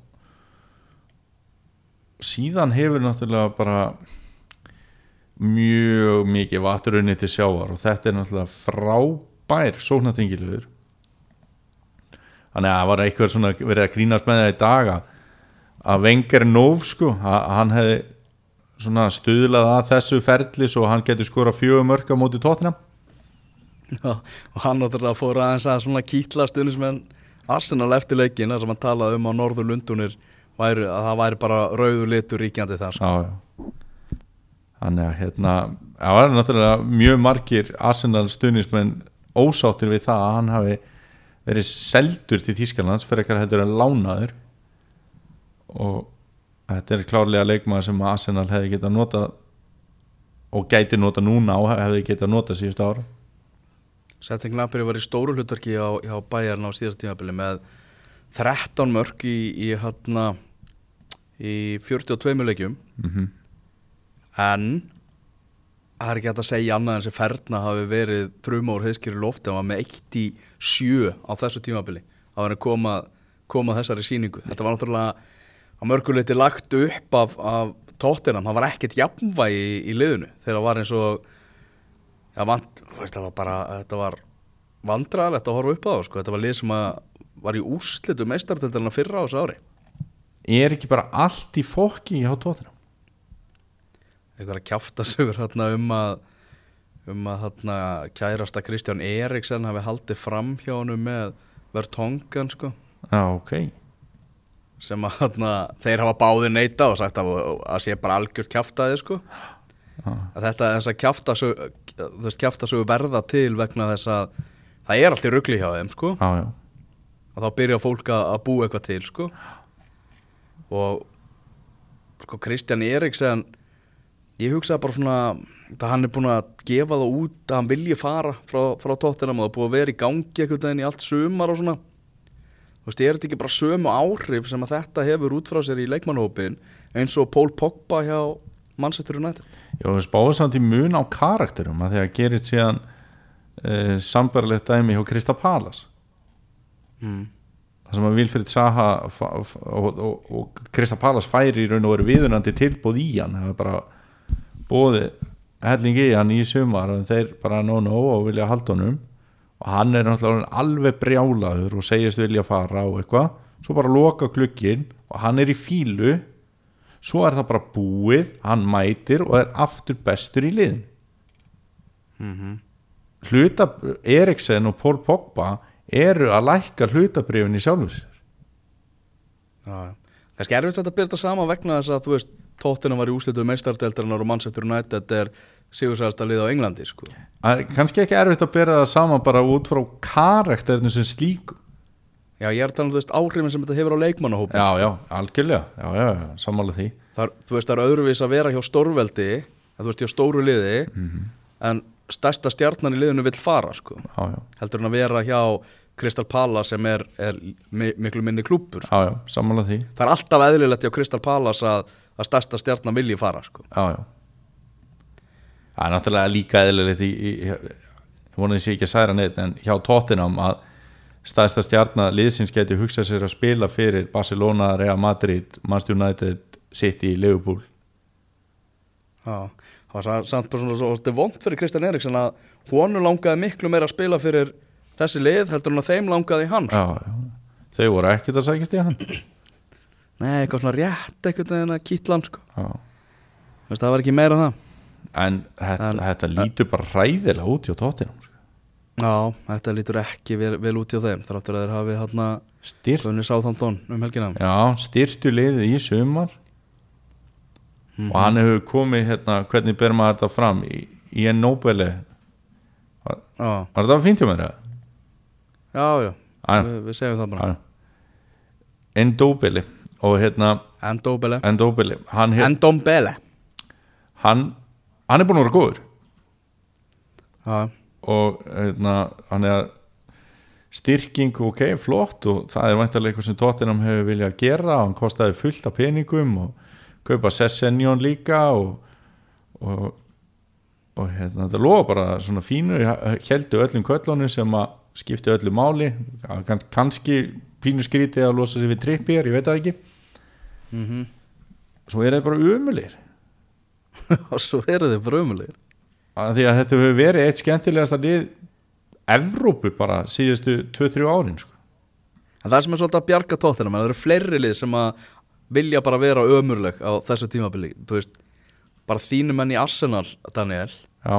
síðan hefur náttúrulega bara mjög mikið vaturunni til sjávar og þetta er náttúrulega frábær sóknatengilegur þannig að það var eitthvað svona verið að grínast með það í daga að Wenger Nóf sko, að hann hefði svona stuðlað að þessu ferli svo hann getur skora fjögur mörg á móti tóttina Já, og hann náttúrulega fór aðeins að svona kýtla stundismenn Arsenal eftir leikin þar sem hann talaði um á Norður Lundunir væri, að það væri bara rauður litur ríkjandi þar sko. já, já. þannig að hérna það var náttúrulega mjög margir Arsenal stuðnismenn ósáttir við það að hann hafi verið seldur til Þýskalands fyrir ekkert heldur en lánaður. Og þetta er klárlega leikmaður sem Arsenal hefði getað notað og gæti nota núna og hefði getað nota síðustu ára Setting Gnabry var í stóru hlutverki á, á bæjarn á síðast tímabili með 13 mörg í, í, hérna, í 42 leikjum. Mm -hmm. en það er ekki hægt að segja annað en sem Ferna hafi verið þrjumár heiðskýri lofti. Hann var með 1 í 7 á þessu tímabili. Að vera koma, koma þessari síningu þetta var náttúrulega á mörguleiti lagt upp af, af tóttinam, það var ekkert jafnvægi í, í liðinu þegar það var eins og ja, vant, veist, það var bara þetta var vandræðilegt að horfa upp á það sko. þetta var lið sem að var í úrslitu meistartendalina fyrra á þessu ári. Er ekki bara allt í fokki hjá tóttina eitthvað að kjáfta sögur hérna um að um að hérna kærasta Kristján Eriksen hafi haldið fram hjá hann með Vertongan sko. Já ok. Sem að hérna þeir hafa báði neita og sagt að að sé bara algjört kjáftaði sko. Að þetta þess að kjáfta sögur þú veist kjáfta sögur verða til vegna þess að það er allt í ruggli hjá þeim sko. Já. og þá byrja fólk að að búa eitthvað til sko. Og sko Kristján Eriksen ég hugsaði bara svona að hann er búin að gefa það út að hann vilji fara frá, frá tóttinam og það er búið að vera í gangi eitthvað daginn í allt sumar og svona. Þú veist, er þetta ekki bara sömu áhrif sem að þetta hefur út frá sér í leikmannhópin eins og Pól Pogba hjá Manchester United? Já, við spáðum samt í mun á karakterum að því að gerist síðan uh, sambarlegt dæmi hjá Krista Palas mm. það sem að Vilfrid Saha f- og, og, og Krista Palas færi í raun og veru viðunandi tilbúð í hann. Það er bara bóði hellingi í hann í sumar en þeir bara no no og vilja halda honum. Og hann er náttúrulega alveg brjálaður og segist vilja fara og eitthvað. Svo bara loka glukkin og hann er í fílu svo er það bara búið, hann mætir og er aftur bestur í liðin Mm hluta Eriksen og Paul Pogba eru að lækka hlutabrifin í sjálfum sér. Já, já. Kannski erfitt þetta að byrja þetta sama vegna þess að þú veist tóttinam var í úslitu meistardeldarinnar og Manchester United er sigursæðast að liða á Englandi sko. Kannski ekki erfitt að bera það saman bara út frá karakterinu sem slíku. Já, ég er að tala um þú veist áhrifin sem þetta hefur á leikmannahópin já, já, algjörlega. Já, já, já, sammála því. Þar, þú veist, það er öðruvís að vera hjá stórveldi að þú veist, hjá stóru liði en stærsta stjarnan í liðinu vill fara sko. já, já, heldur en að vera hjá Crystal Palace sem er, er mi miklu minni klúpur já, já, sammála því. Það er alltaf eðlilegt hjá Crystal Palace að, að stærsta stjarnan vilji fara sko. já, já það er náttúrulega líka eðlilegt ég vonið sé ekki að særa neitt en hjá Tottenham að staðista stjarnar liðsins geti hugsað sér að spila fyrir Barcelona, Real Madrid Manchester United, City, Liverpool Já, það var sa- samt bara svona svo vond fyrir Kristján Eriksson að honu langaði miklu meira að spila fyrir þessi lið heldur en að þeim langaði hans já, já. þau voru ekkert að sækist í hann Nei, eitthvað svona rétt eitthvað en að kýtla hann sko. já. Veist, það var ekki meira það en þetta, En- þetta lítur bara ræðilega út hjá Tottenham sko. Já, þetta lítur ekki vel, vel út hjá þeim þráttur að þeir hafi Gunni Sáþantón um styrtu liðið í sumar Mhm. og hann hefur komið hérna, hvernig ber maður þetta fram í, í en Nobeli Já, var þetta fínt hjá mér já, já, Já. við, við segjum það bara Já. Endobili og hérna Endóbele Endobili hann, hérna, Endómbele hann, hann er búin að vera góður. Já, og hérna, hann er styrking ok, flott og það er væntalega eitthvað sem Tottenham hefur viljað gera hann kostaði fullt af peningum og kaupa Sessenjón líka og og, og hérna, þetta lofa bara svona fínu heldu öllum köllunum sem að skipti öllu máli Kann- kannski pínu skrítið að losa sig við trippir, ég veit það ekki. Mm svo er það bara umulir og svo eru þið frumulegir því að þetta hefur verið eitt skemmtilegasta lið Evrópu bara síðustu 2-3 árin sko. En það sem er svolítið að bjarga tóttina það eru fleiri lið sem að vilja bara vera ömurleg á þessu tímabili. Bara þínu menn í Arsenal, Daniel já,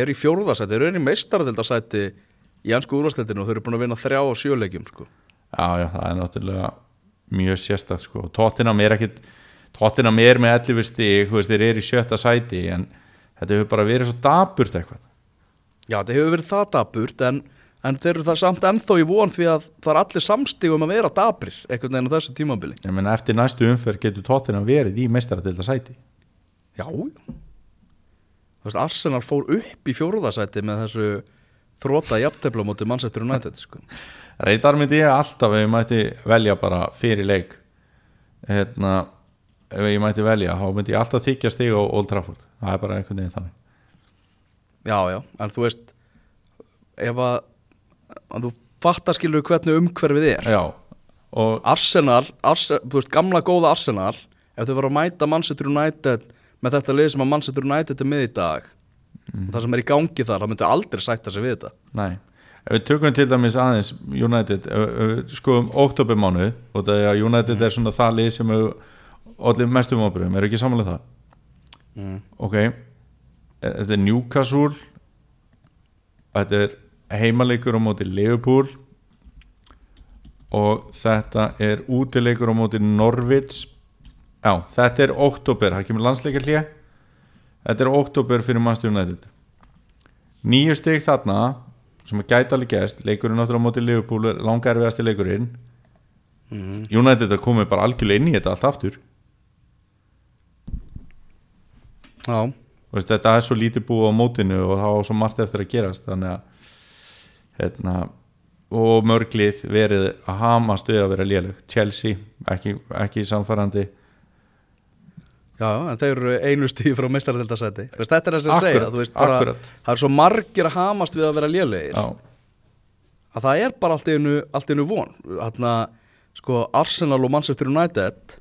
er í fjórðasæti, þeir eru í meistaraldildasæti í ansku úrvarsleitinu og þeir eru búin að vinna þrjá á sjöleikjum sko. Já, já, það er náttúrulega mjög sérstakt sko. Tottenham er ekkit Tottenham er með 11 stig, þú veist, þeir eru í sjötta sæti en þetta hefur bara verið svo daburt eitthvað. Já, þetta hefur verið það daburt en, en þeir eru það samt ennþá í von því að það er allir samstigum að vera dabrir einhvern veginn á þessu tímabili. Ég menn eftir næstu umferð getur Tottenham verið í meistaradilda sæti. Já, veist, Arsenal fór upp í fjóruðasæti með þessu þróta jafntefla móti Manchester United sko. reyndar myndi ég alltaf ef ég mætti velja bara fyrir leik hérna ef ég mætti velja, þá myndi ég alltaf þykja stig á Old Trafford, það er bara einhvern veginn þannig. Já, já, en þú veist ef að, að þú fattar skilur hvernig umhverfið er. Já, og Arsenal, Arsenal, þú veist, gamla góða Arsenal ef þau voru að mæta Manchester United með þetta lið sem að Manchester United er með í dag og það sem er í gangi þar, það myndu aldrei sætta sig við þetta. Nei, ef við tökum til dæmis aðeins United, skoðum oktobermánu og það er að United er svona það lið sem allir mestum ábyrðum, er ekki samanlega það? Mm. ok, þetta er Newcastle þetta er heimaleikur á móti Liverpool og þetta er útileikur á móti Norwich. Já, þetta er oktober, það kemur landsleikar hlýja þetta er oktober fyrir Manchester United. Nýju stig þarna sem að gæta alveg gæst leikurinn áttur á móti Liverpool er langarfiðasti leikurinn. Mm. United er komið bara algjörlega inn í þetta allt aftur. Já, veist, þetta er svo lítið búið á mótinu og það var svo margt eftir að gerast þannig að hérna, og mörglið verið að hamast við að vera léleg. Chelsea, ekki, ekki samfærandi já, en þeir eru einu stíð frá meistaradeldasæti Þetta er þess að segja, Akkurat, þú veist bara það er svo margir að hamast við að vera lélegir. Já, að það er bara allt einu, allt einu von. Þarna, sko, Arsenal og Manchester United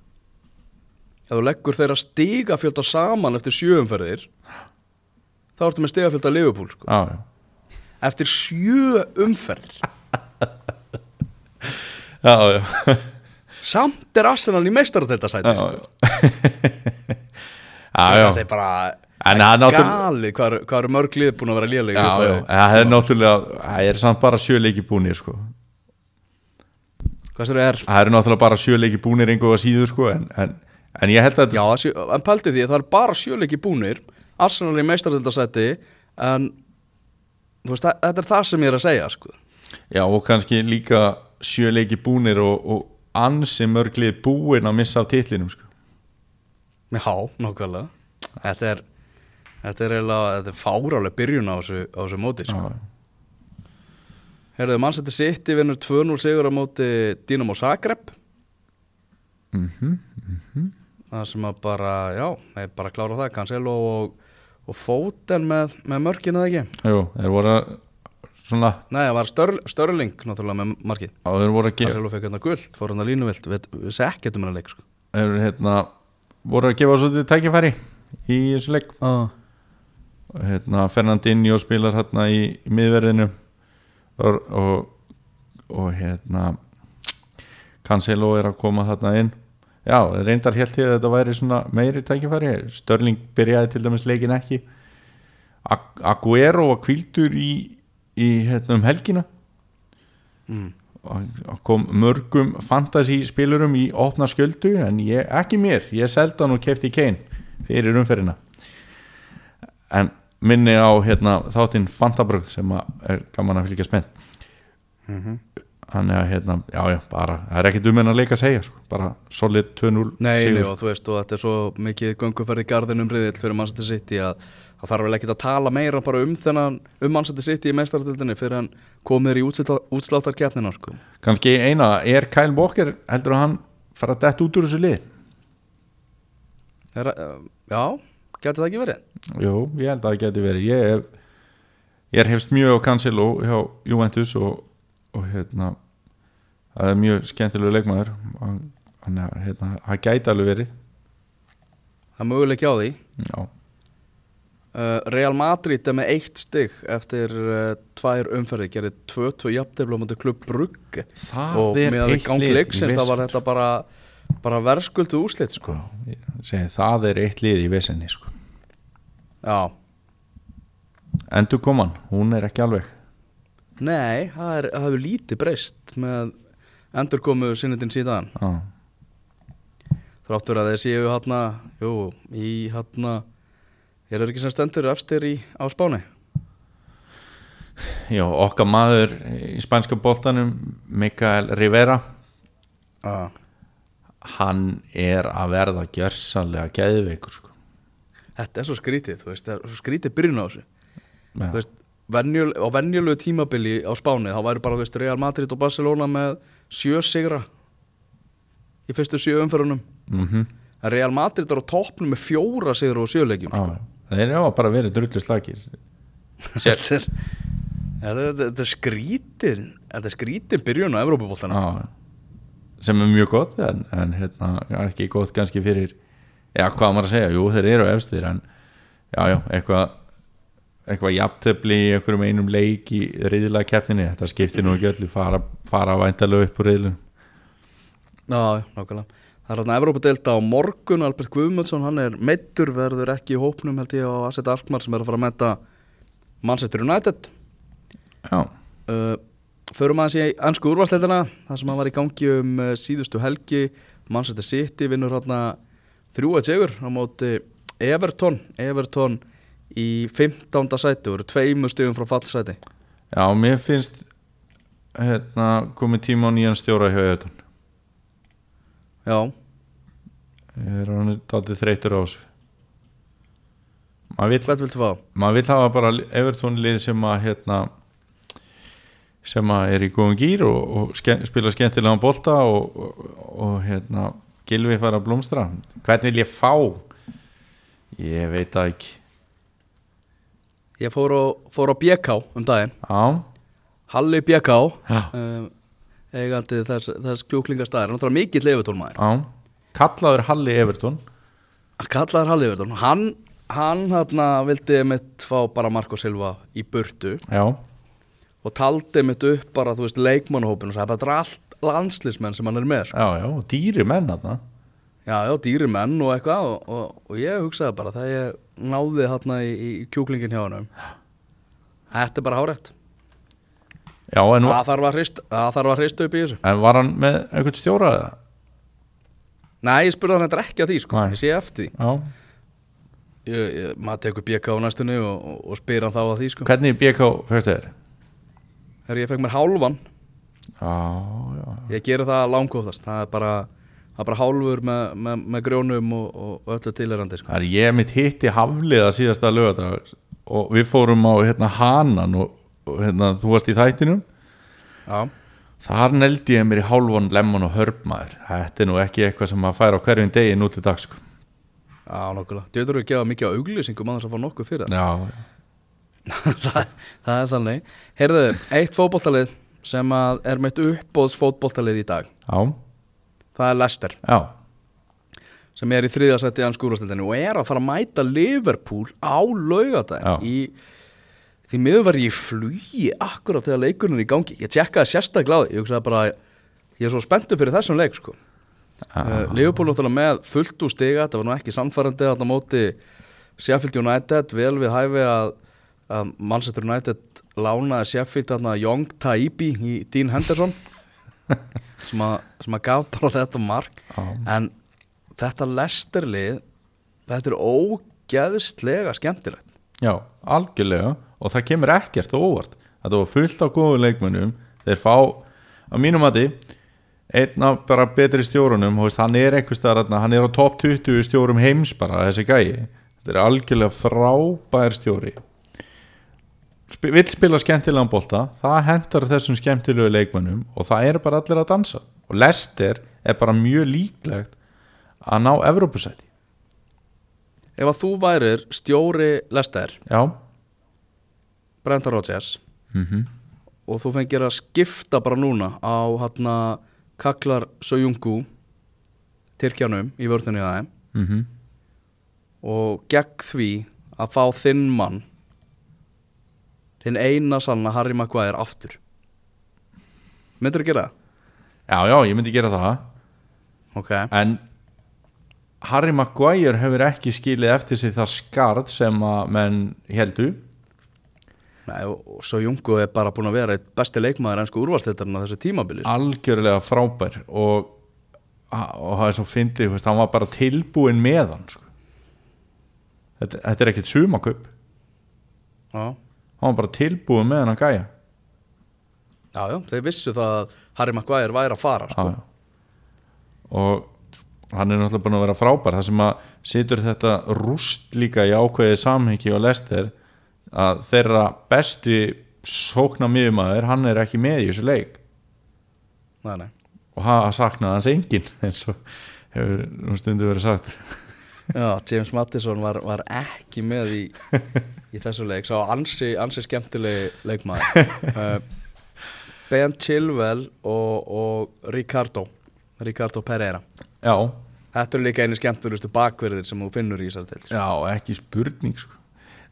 ef þú leggur þeirra stigafjölda saman eftir sjöumferðir þá ertu með stigafjölda Liverpool sko. já, já, eftir sjö umferðir. Já, já, samt er Arsenal í meistaradeldasæti já, sko. já. Það er bara það galið hvað eru- hvað eru mörg lið búin að vera en það er náttúrulega það er samt bara sjöleiki búnir sko. hvað sér er það eru náttúrulega bara sjöleiki búnir einhverja síður sko, en, en, en ég held að Já, það sé- en pælti því að það er bara sjöleiki búnir Arsenal í meistaradeldasæti en veist, það- þetta er það sem ég er að segja sko. Já, og kannski líka sjöleiki búnir og, og ansi mörglið búin að missa af titlinum sko. Já, nákvæmlega. Þetta er Þetta er er fárálega byrjun á þessu, á þessu móti sko. Herðu, mannsætti City vinnur 2-0 sigur á móti Dinamo Zagreb. Mhm, Það sem að bara, já, þeir bara klára það Cancelo og, og Foden með, með mörkinu eða ekki? Jú, þeir voru að svona, Nei, það var Stör, Störling náttúrulega með markið. Þeir voru að gefa Cancelo fekk hérna guld, fór hérna línuvilt við, við sé ekkert um hérna leik sko. þeir hérna, voru að gefa svo tækifæri í þessu leik. Ah. og hérna, Fernandinho spilar hérna í, í miðverðinu. Og, og, og hérna Cancelo er að koma þarna inn. Já, reyndar helt ég að þetta væri svona meiri tækifæri, Störling byrjaði til dæmis leikin ekki. Ag- Aguero var kvildur í, í hérna um helgina. Mm. Kom mörgum fantasy spilurum í opna sköldu en ég, ekki mér, ég seldi hann og kefti Kane fyrir umferðina. En minni á hérna, þáttinn Fantabrögg sem er gaman að fylgja spennt Mm þannig að hérna, já já, bara það er ekkit um hennar leik að segja, sko. bara solid 2-0 Nei, nei, og þú veist, og þetta er svo mikið gönguferð í garðin um riðill fyrir Manchester City að það þarf vel ekkert að tala meira bara um þennan, um Manchester City í meistaratöldinni fyrir hann komir í útsláttarkjarnina sko. kannski eina, er Kyle Walker heldur að hann fara að detta út úr þessu lið er, uh, Já, geti það ekki verið Jú, ég held að það geti verið ég, ég er hefst mjög á Cancelo hjá Juventus og, og hérna það er mjög skemmtilegu leikmaður. Þannig að hérna, það gæti alveg verið. Það er möguleik á því. Já, uh, Real Madrid er með eitt stygg eftir uh, tvær umferði gerði 2-2 jafntefla á móti klubb Brugge. Og er með að eitt gang lið leiksins í það var þetta bara, bara verðskuldu úslit sko. Segi, það er eitt lið í vesenni sko. Já, endur koman, hún er ekki alveg nei, það, er, hefur lítið breyst með endurkomu sinnitinn síðan já, þráttur að þeir séu hérna jú, í hérna er það ekki sem stendur efstir í, á Spáni já okkar maður í spænska boltanum Mikael Rivera ah. hann er að verða gjörsanlega geðveikur sko. þetta er svo skrítið, þú veist, er svo skrítið byrjun á þessu Já. þú veist, venjul, á venjulegu tímabili á Spáni þá væri bara, þú veist, Real Madrid og Barcelona með sjö sigra í fyrstu sjö umferðunum. Mhm. en Real Madrid er á toppnum með fjóra sigra og sjöleikjum Já, já. þeir hafa bara verið drullu slagir þetta er er- er skrítin þetta er skrítin byrjun á Evrópubóltana Já, sem er mjög gott en, en hérna, ekki gott kannski fyrir já, hvað maður að segja, jú, þeir eru efstir en já, já, eitthvað eitthvað jafntefli í einhverjum einum leik í reyðilega keppninni þetta skiptir nú ekki öllu, fara, fara væntalega upp úr reyðlun Já, nákvæmlega. Það er hérna Evrópadeilda á morgun Albert Guðmundsson, hann er meittur verður ekki í hópnum held ég á Asset Alkmaar sem er að fara að metta Manchester United. Já, uh, Förum aðeins í ennsku úrvarsleildina það sem var í gangi um uh, síðustu helgi. Manchester City vinnur hérna þrjú að segur á móti Everton. Everton í 15. sæti og eru tveimur stegum frá fallsæti. Já, mér finnst hérna, komið tíma á nýjan stjóra hjá Evertón Já, ég er hann dálítið þreytur á þessu? Hvert viltu fá? maður vill hafa bara Evertón lið sem að hérna sem að er í góðum gýr og, og ske, spila skemmtilega á bolta og, og, og hérna Gilvi fara að blómstra. Hvern vil ég fá? Ég veit það ekki Ég fór á, fór á BK um daginn. Já, Halli BK um, eigandi þess, þess kjúklingastæðir er náttúrulega mikill Evertón-maður já. Kallaður Halli Evertón kallaður Halli Evertón hann, hann hérna vildi mitt fá bara Marko Silva í burtu. Já, og taldi mitt upp bara þú veist leikmannahópin og bara þetta er allt landslismenn sem hann er með sko. já, já, dýri menn þarna já, já, dýri menn og eitthvað og, og, og ég hugsaði bara þegar ég náði hérna í, í kjúklingin hjá hann þetta er bara hárætt já, en, það þarf að hrist- það hrista upp í þessu en var hann með einhvern stjóra eða? nei, ég spurði hann þetta ekki að því sko. Nei. ég sé eftir því já, ég, ég, maður tekur BK á næstunni og, og, og spyr hann þá að því sko. hvernig BK fegst þeir? Þegar ég fekk mér hálfan já, já, Ég geri það langóðast Það er bara, það er bara hálfur með, með, með grjónum og, og, öllu tilherandi sko. Það ég mitt hitti hafliða síðasta lögadag og við fórum á hérna Hanan og, og hérna, þú varst í þættinum. Já, þar neldi ég mér í hálfan lemon og hörpmaður þetta er nú ekki eitthvað sem maður fær á hverjum degi nú til dags sko. já, nokkulega Djöður við gefa mikið á auglýsingum að þess að fá nokkuð fyrir já, það Það er sannleik Heyrðu, eitt fótboltalið sem að er meitt uppbóðs fótboltalið í dag. Já, Það er Leicester. Já, sem er í þriðja seti í skúrastildinu og er að fara að mæta Liverpool á Já. laugadaginn í því miður var ég í flugi akkurat þegar leikurinn er í gangi. Ég tjekkaði sérstaklega á því, ég hugsaði bara ég er svo spenntur fyrir þessum leik sko. uh, Liverpool náttúrulega með fullt úr stiga þetta var nú ekki samfærandi það móti Sheffield United vel við hæfi að, að Manchester United lánaði Sheffield Young Taibi í Dean Henderson sem, að, sem að gaf bara þetta mark. Já. en þetta Leicester-lið þetta er ógeðslega skemmtilegt. Já, algjörlega. Og það kemur ekkert óvart. Þetta var fullt á góðu leikmönnum. Þeir fá, á mínum mati einn af bara betri stjórunum. Hann er staðar, þarna, hann er á top 20 stjórum heims bara, þessi gæi. Þetta er algjörlega frábær stjóri Sp vill spila skemmtilegan bolta það hentar þessum skemmtilegu leikmönnum og það er bara allir að dansa. Og Lester er bara mjög líklegt að ná Evrópusæti. Ef að þú værir stjóri Leicester já, Brendan Rodgers mhm. og þú fengir að skipta bara núna á hérna Kaklar Sojungu Tyrkjanum í vörðunni það mhm. og gegn því að fá þinn mann þinn eina sanna Harry Maguire aftur myndur þú gera það? Já, já, ég myndi gera það ok, En Harry Maguire hefur ekki skilið eftir sig það skarð sem að menn heldu Nei, og, og Sojungu er bara búin að vera eitt besti leikmaður ennsku úrvalstættarinn á þessu tímabili sko. algjörlega frábær og, og það er svo fyndið, hann var bara tilbúin með hann sko. þetta, þetta er ekkit sumakaup já. Hann var bara tilbúin með hann að gæja. Já, já, þeir vissu það að Harry Maguire væri að fara sko. Og hann er náttúrulega búin að vera frábær. Það sem að situr þetta rúst líka í ákveðið samhengi og lester að þeirra besti sókna miðumæður hann er ekki með í þessu leik. Nei, nei. og hann saknaði hans engin eins og hefur nú stundu verið sagt Já, James Mattisson var, var ekki með í, í þessu leik. Sá ansi, ansi skemmtilegi leikmaður. Uh, Ben Chilwell og, og Ricardo Ricardo Pereira. Já, Þetta eru líka einu skemmtilegustu bakverðir sem þú finnur í þessari til já, ekki spurning sko.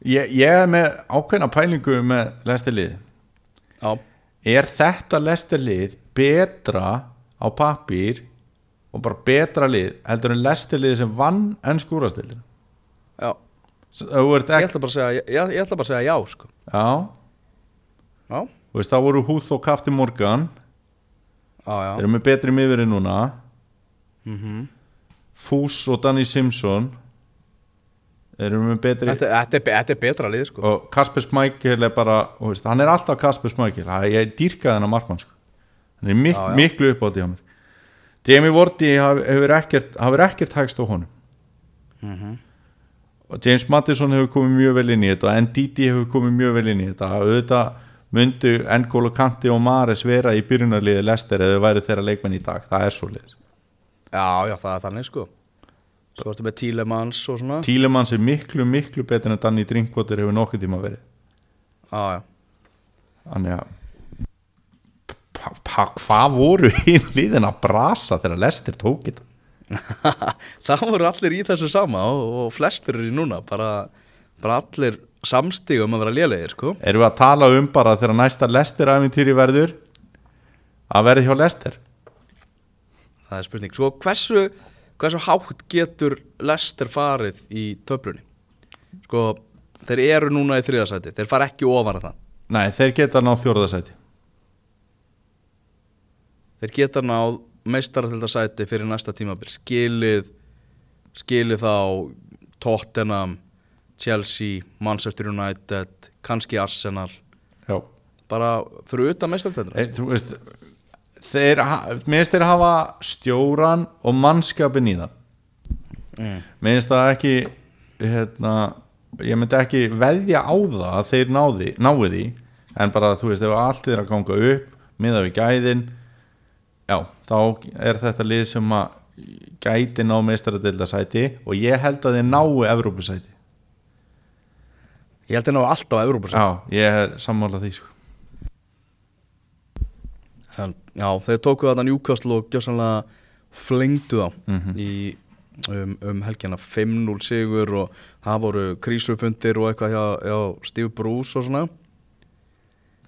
ég, ég er með ákveðna pælingu með lestilið Já, er þetta lestilið betra á pappír og bara betra lið heldur en lestilið sem vann enn skúrastildin já. Ég ætla bara að segja, ég, ég bara að segja já sko. já, Já, veist, þá voru Húð og Kafti Morgan. Já erum með betri miðverið núna. Mm Fús og Danny Simpson. Erum með betri þetta, þetta, er, þetta er betra lið sko. og Kasper Smækjel er bara veist, hann er alltaf Kasper Smækjel ég dýrkaði hennar markmann sko. hann er mik Já, já. miklu uppátt í hann Jamie Vorti hefur ekkert, hefur ekkert hægst á honum. Mm og James Mattisson hefur komið mjög vel inn í þetta og Ndidi hefur komið mjög vel inn í þetta. Auðvitað myndu N'Golo Kanti og Mares vera í byrjunarliði Lester eða væri þeirra leikmenn í dag, það er svo lið Já, já, það er þannig sko. Svo ertu með Tílemans og svona. Tílemanns er miklu, miklu betur en Danny Drinkwater hefur nokkuð tíma verið. Já, já. Þannig að hvað voru í liðin að brasa þegar Lester tók þetta? Það voru allir í þessu sama og, og flestir eru í núna bara, bara allir samstigum að vera lélegir sko. erum við að tala um bara þegar næsta Lester æfintýri verður að verði hjá Lester það er spurning. Sko, hversu, hversu hátt getur Lester farið í töflunni? Sko, þeir eru núna í þriðasæti þeir fara ekki ofan að það. Nei, þeir geta ná fjórðasæti þeir geta náð meistaraldasæti fyrir næsta tímabil. Skilið skilið þá Tottenham Chelsea, Manchester United kannski Arsenal. Já. Bara fyrir utan veist þeir, minnst þeir hafa stjóran og mannskapin í það. Mm. minnst það ekki hérna, ég myndi ekki veðja á það að þeir náði, náði því en bara þú veist ef allt er að ganga upp miða við gæðin já, þá er þetta lið sem að gæti ná meistaradildasæti og ég held að þeir nái Evrópusæti ég held að ná alltaf að Európa já, ég er sammála því sko. En, já, þeir tóku þarna Newcastle og gjössanlega flengdu þá Mhm. í, um, um helgjana 5-0 sigur og það voru krísufundir og eitthvað hjá, hjá Steve Bruce og svona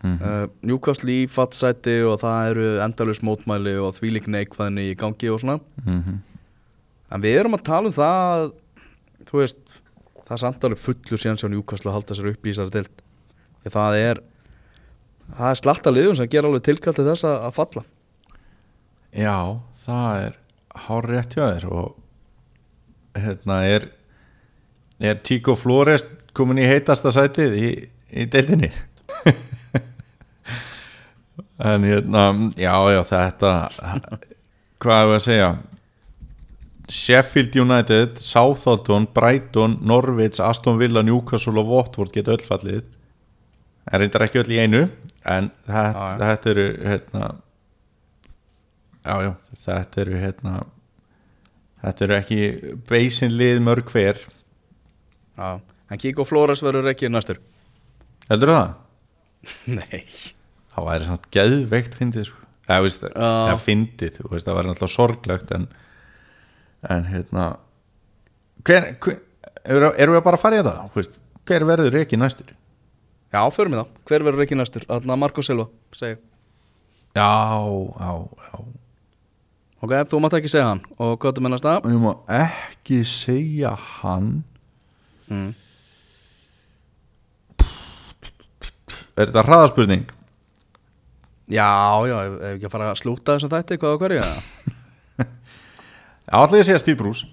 mm uh, Newcastle í fattsæti og það eru endalus mótmæli og þvílík neikvæðinni í gangi og svona. -hmm. en við erum að tala um það þú veist, það er samt alveg fullur síðan sem Newcastle halda sér upp í þessari því það er það er slatta liðum sem ger alveg tilkall til þess að, að falla. Já, það er hár rétt hjá þér og hérna er er Tico Flores komin í heitasta sætið í, í deildinni en hérna já, já, þetta hvað er að segja? Sheffield United, Southampton Brighton, Norwich, Aston Villa Newcastle og Watford geta öll fallið. En reyndar ekki öll í einu en þetta, Já, þetta eru hérna já, já, þetta eru hérna þetta eru ekki beisin lið mörg hver. Já, en Kiko Flores verður ekki næstur. Heldur það? Nei það væri samt geðveikt fyndið sko. eða, veist, eða fyndið, þú veist, það væri náttúrulega sorglegt en, en hérna hver, hver erum við bara að fara í veist, hver verður ekki næstur? Já, förum við þá, hver verður ekki næstur? Þarna Marco Silva, segi já, já, já Ok, þú mátt ekki segja hann Og hvað þú mennast það? og ég má ekki segja hann Mm. er þetta hraðaspurning? Já, já, ef, ekki að fara að slúta þess að þetta Hvað á hverju? já, allir ég segja Steve Bruce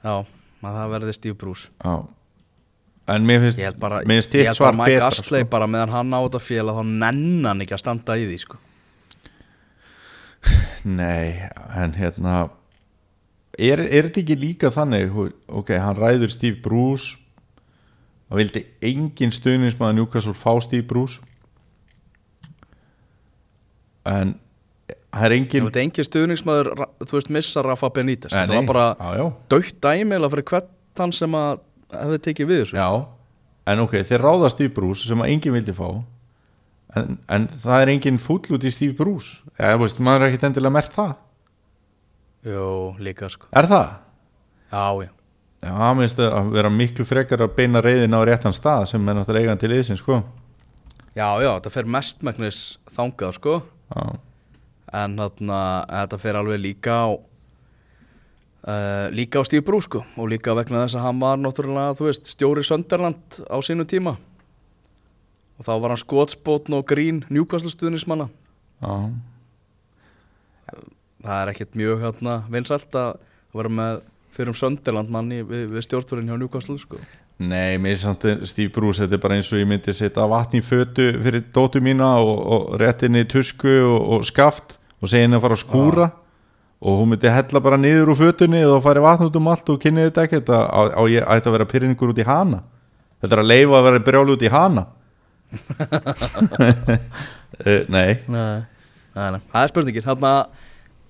Já, að það verði Steve Bruce já en mér finnst Ég held bara, mér finnst ég þitt held svar bara Mike betra Astley sko. bara meðan hann á þetta að þá nennan ekki að standa í því sko. Nei, en hérna er, er þetta ekki líka þannig hú- ok, hann ræður Steve Bruce og vildi engin stuðnismæður Newcastle fá Steve Bruce en það er engin veit engin stuðningsmaður, þú veist, missa Rafa Benítez. Það var bara dögt dæmilega fyrir hvert þann sem að hefði tekið við þessu. Já. En ok, þeir ráða Steve Bruce sem að engin vildi fá. En, en það er engin fúll út í Steve Bruce. Eða, veist, maður er ekkit endilega mert það. Jú, líka sko. Er það? Já, já. Já, finnst það að vera miklu frekar að beina reyðin á réttan stað sem er náttúrulega eigan til liðsinn, sko. Já, já, þetta fer mestmæknis þangað sko Já, En þarna, þetta fer alveg líka á uh, Líka á Steve Bruce sko. Og líka vegna þess að hann var náttúrulega, þú veist, stjóri Sönderland á sínu tíma. Og þá var hann skotspótn og grín Newcastle stuðnismanna já, Það er ekkert mjög hérna vinsælt að vera með fyrir um Sönderland manni við, við stjórnfyrin hjá Newcastle sko Nei, mér finnst samt að Steve Bruce þetta er bara eins og ég myndi setja vatn í fötu fyrir dóttu mína og, og rétt inn í tusku og, og skaft og segja henni að fara að skúra. Og hún myndi hella bara niður úr fötunni og fari vatn út um allt og kynni þetta þetta á ég ætti að vera pyrringur út í hana. Þetta er að leifa að vera brjálu út í hana. Uh, Nei. Nei, það er spurningin. Hérna,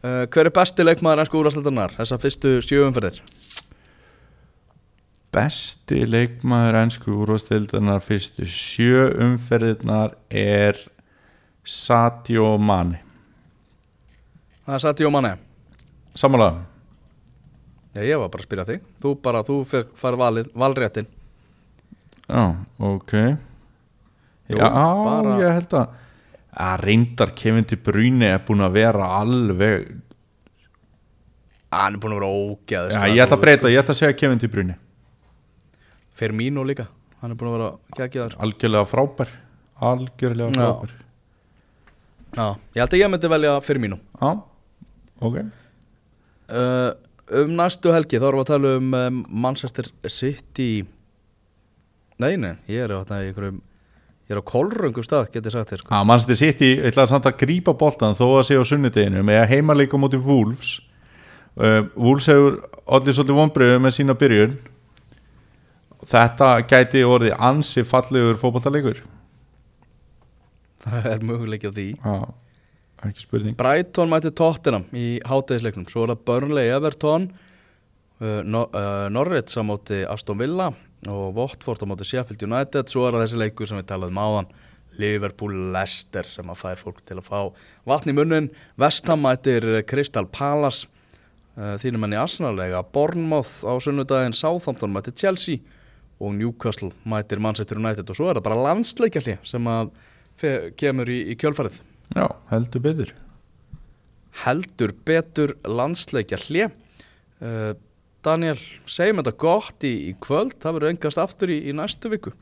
uh, hver er besti leikmaður ennsku úrastaldarnar þessar fyrstu sjöumferðir Besti leikmaður ennsku úrvastildarnar fyrstu sjö umferðirnar er Sadio Mane. Það er Sadio Mane. Samanlega Já, ég var bara að spyrja þig. Þú bara, þú fær valréttin. Já, ok. Jú, Já, bara- ég held að að reyndar Kevin De Bruyne er búin að vera alveg Hann er búin að vera ógeðist Já, ég ætla að breyta, ég ætla að segja Kevin De Bruyne Firmino líka, hann er búin að vera geggjaður. Algjörlega frábær. Algjörlega Já. frábær. Já, ég held að ég myndi velja Firmino Já, ok. Uh, Um næstu helgi þá erum við að tala um, um Manchester City. Nei, nei, ég er á einhverjum Ég er á kolröngum stað, getið sagt þér sko. mannstu sitt í, ég ætla samt að grípa boltan þó að segja á sunnudeginu með á móti Wolves. Uh, Wolves hefur allir svolítið vonbreiðu með sína byrjun þetta gæti orðið ansi fallegur fótballtalegur Það er möguleiki á því. Já, ekki spurning. Brighton mæti Tottenham í hátegisleiknum Svo er það Burnley Everton uh, no, uh, Norwich á móti Aston Villa og Watford á móti Sheffield United. Svo er það þessi leikur sem við talaðum áðan Liverpool Leicester sem að fær fólk til að fá vatn í munnin West Ham mætir eh, Crystal Palace. Uh, þínum enn í Arsenal-lega Bournemouth á sunnudaginn. Southampton mætir Chelsea og Newcastle mætir Manchester United og svo er það bara landsleikjalli sem að kemur í, í kjölfarið. Já, heldur betur. Heldur betur landsleikja hlje uh, Daniel, segjum þetta gott í, í kvöld. Það verður engast aftur í, í næstu viku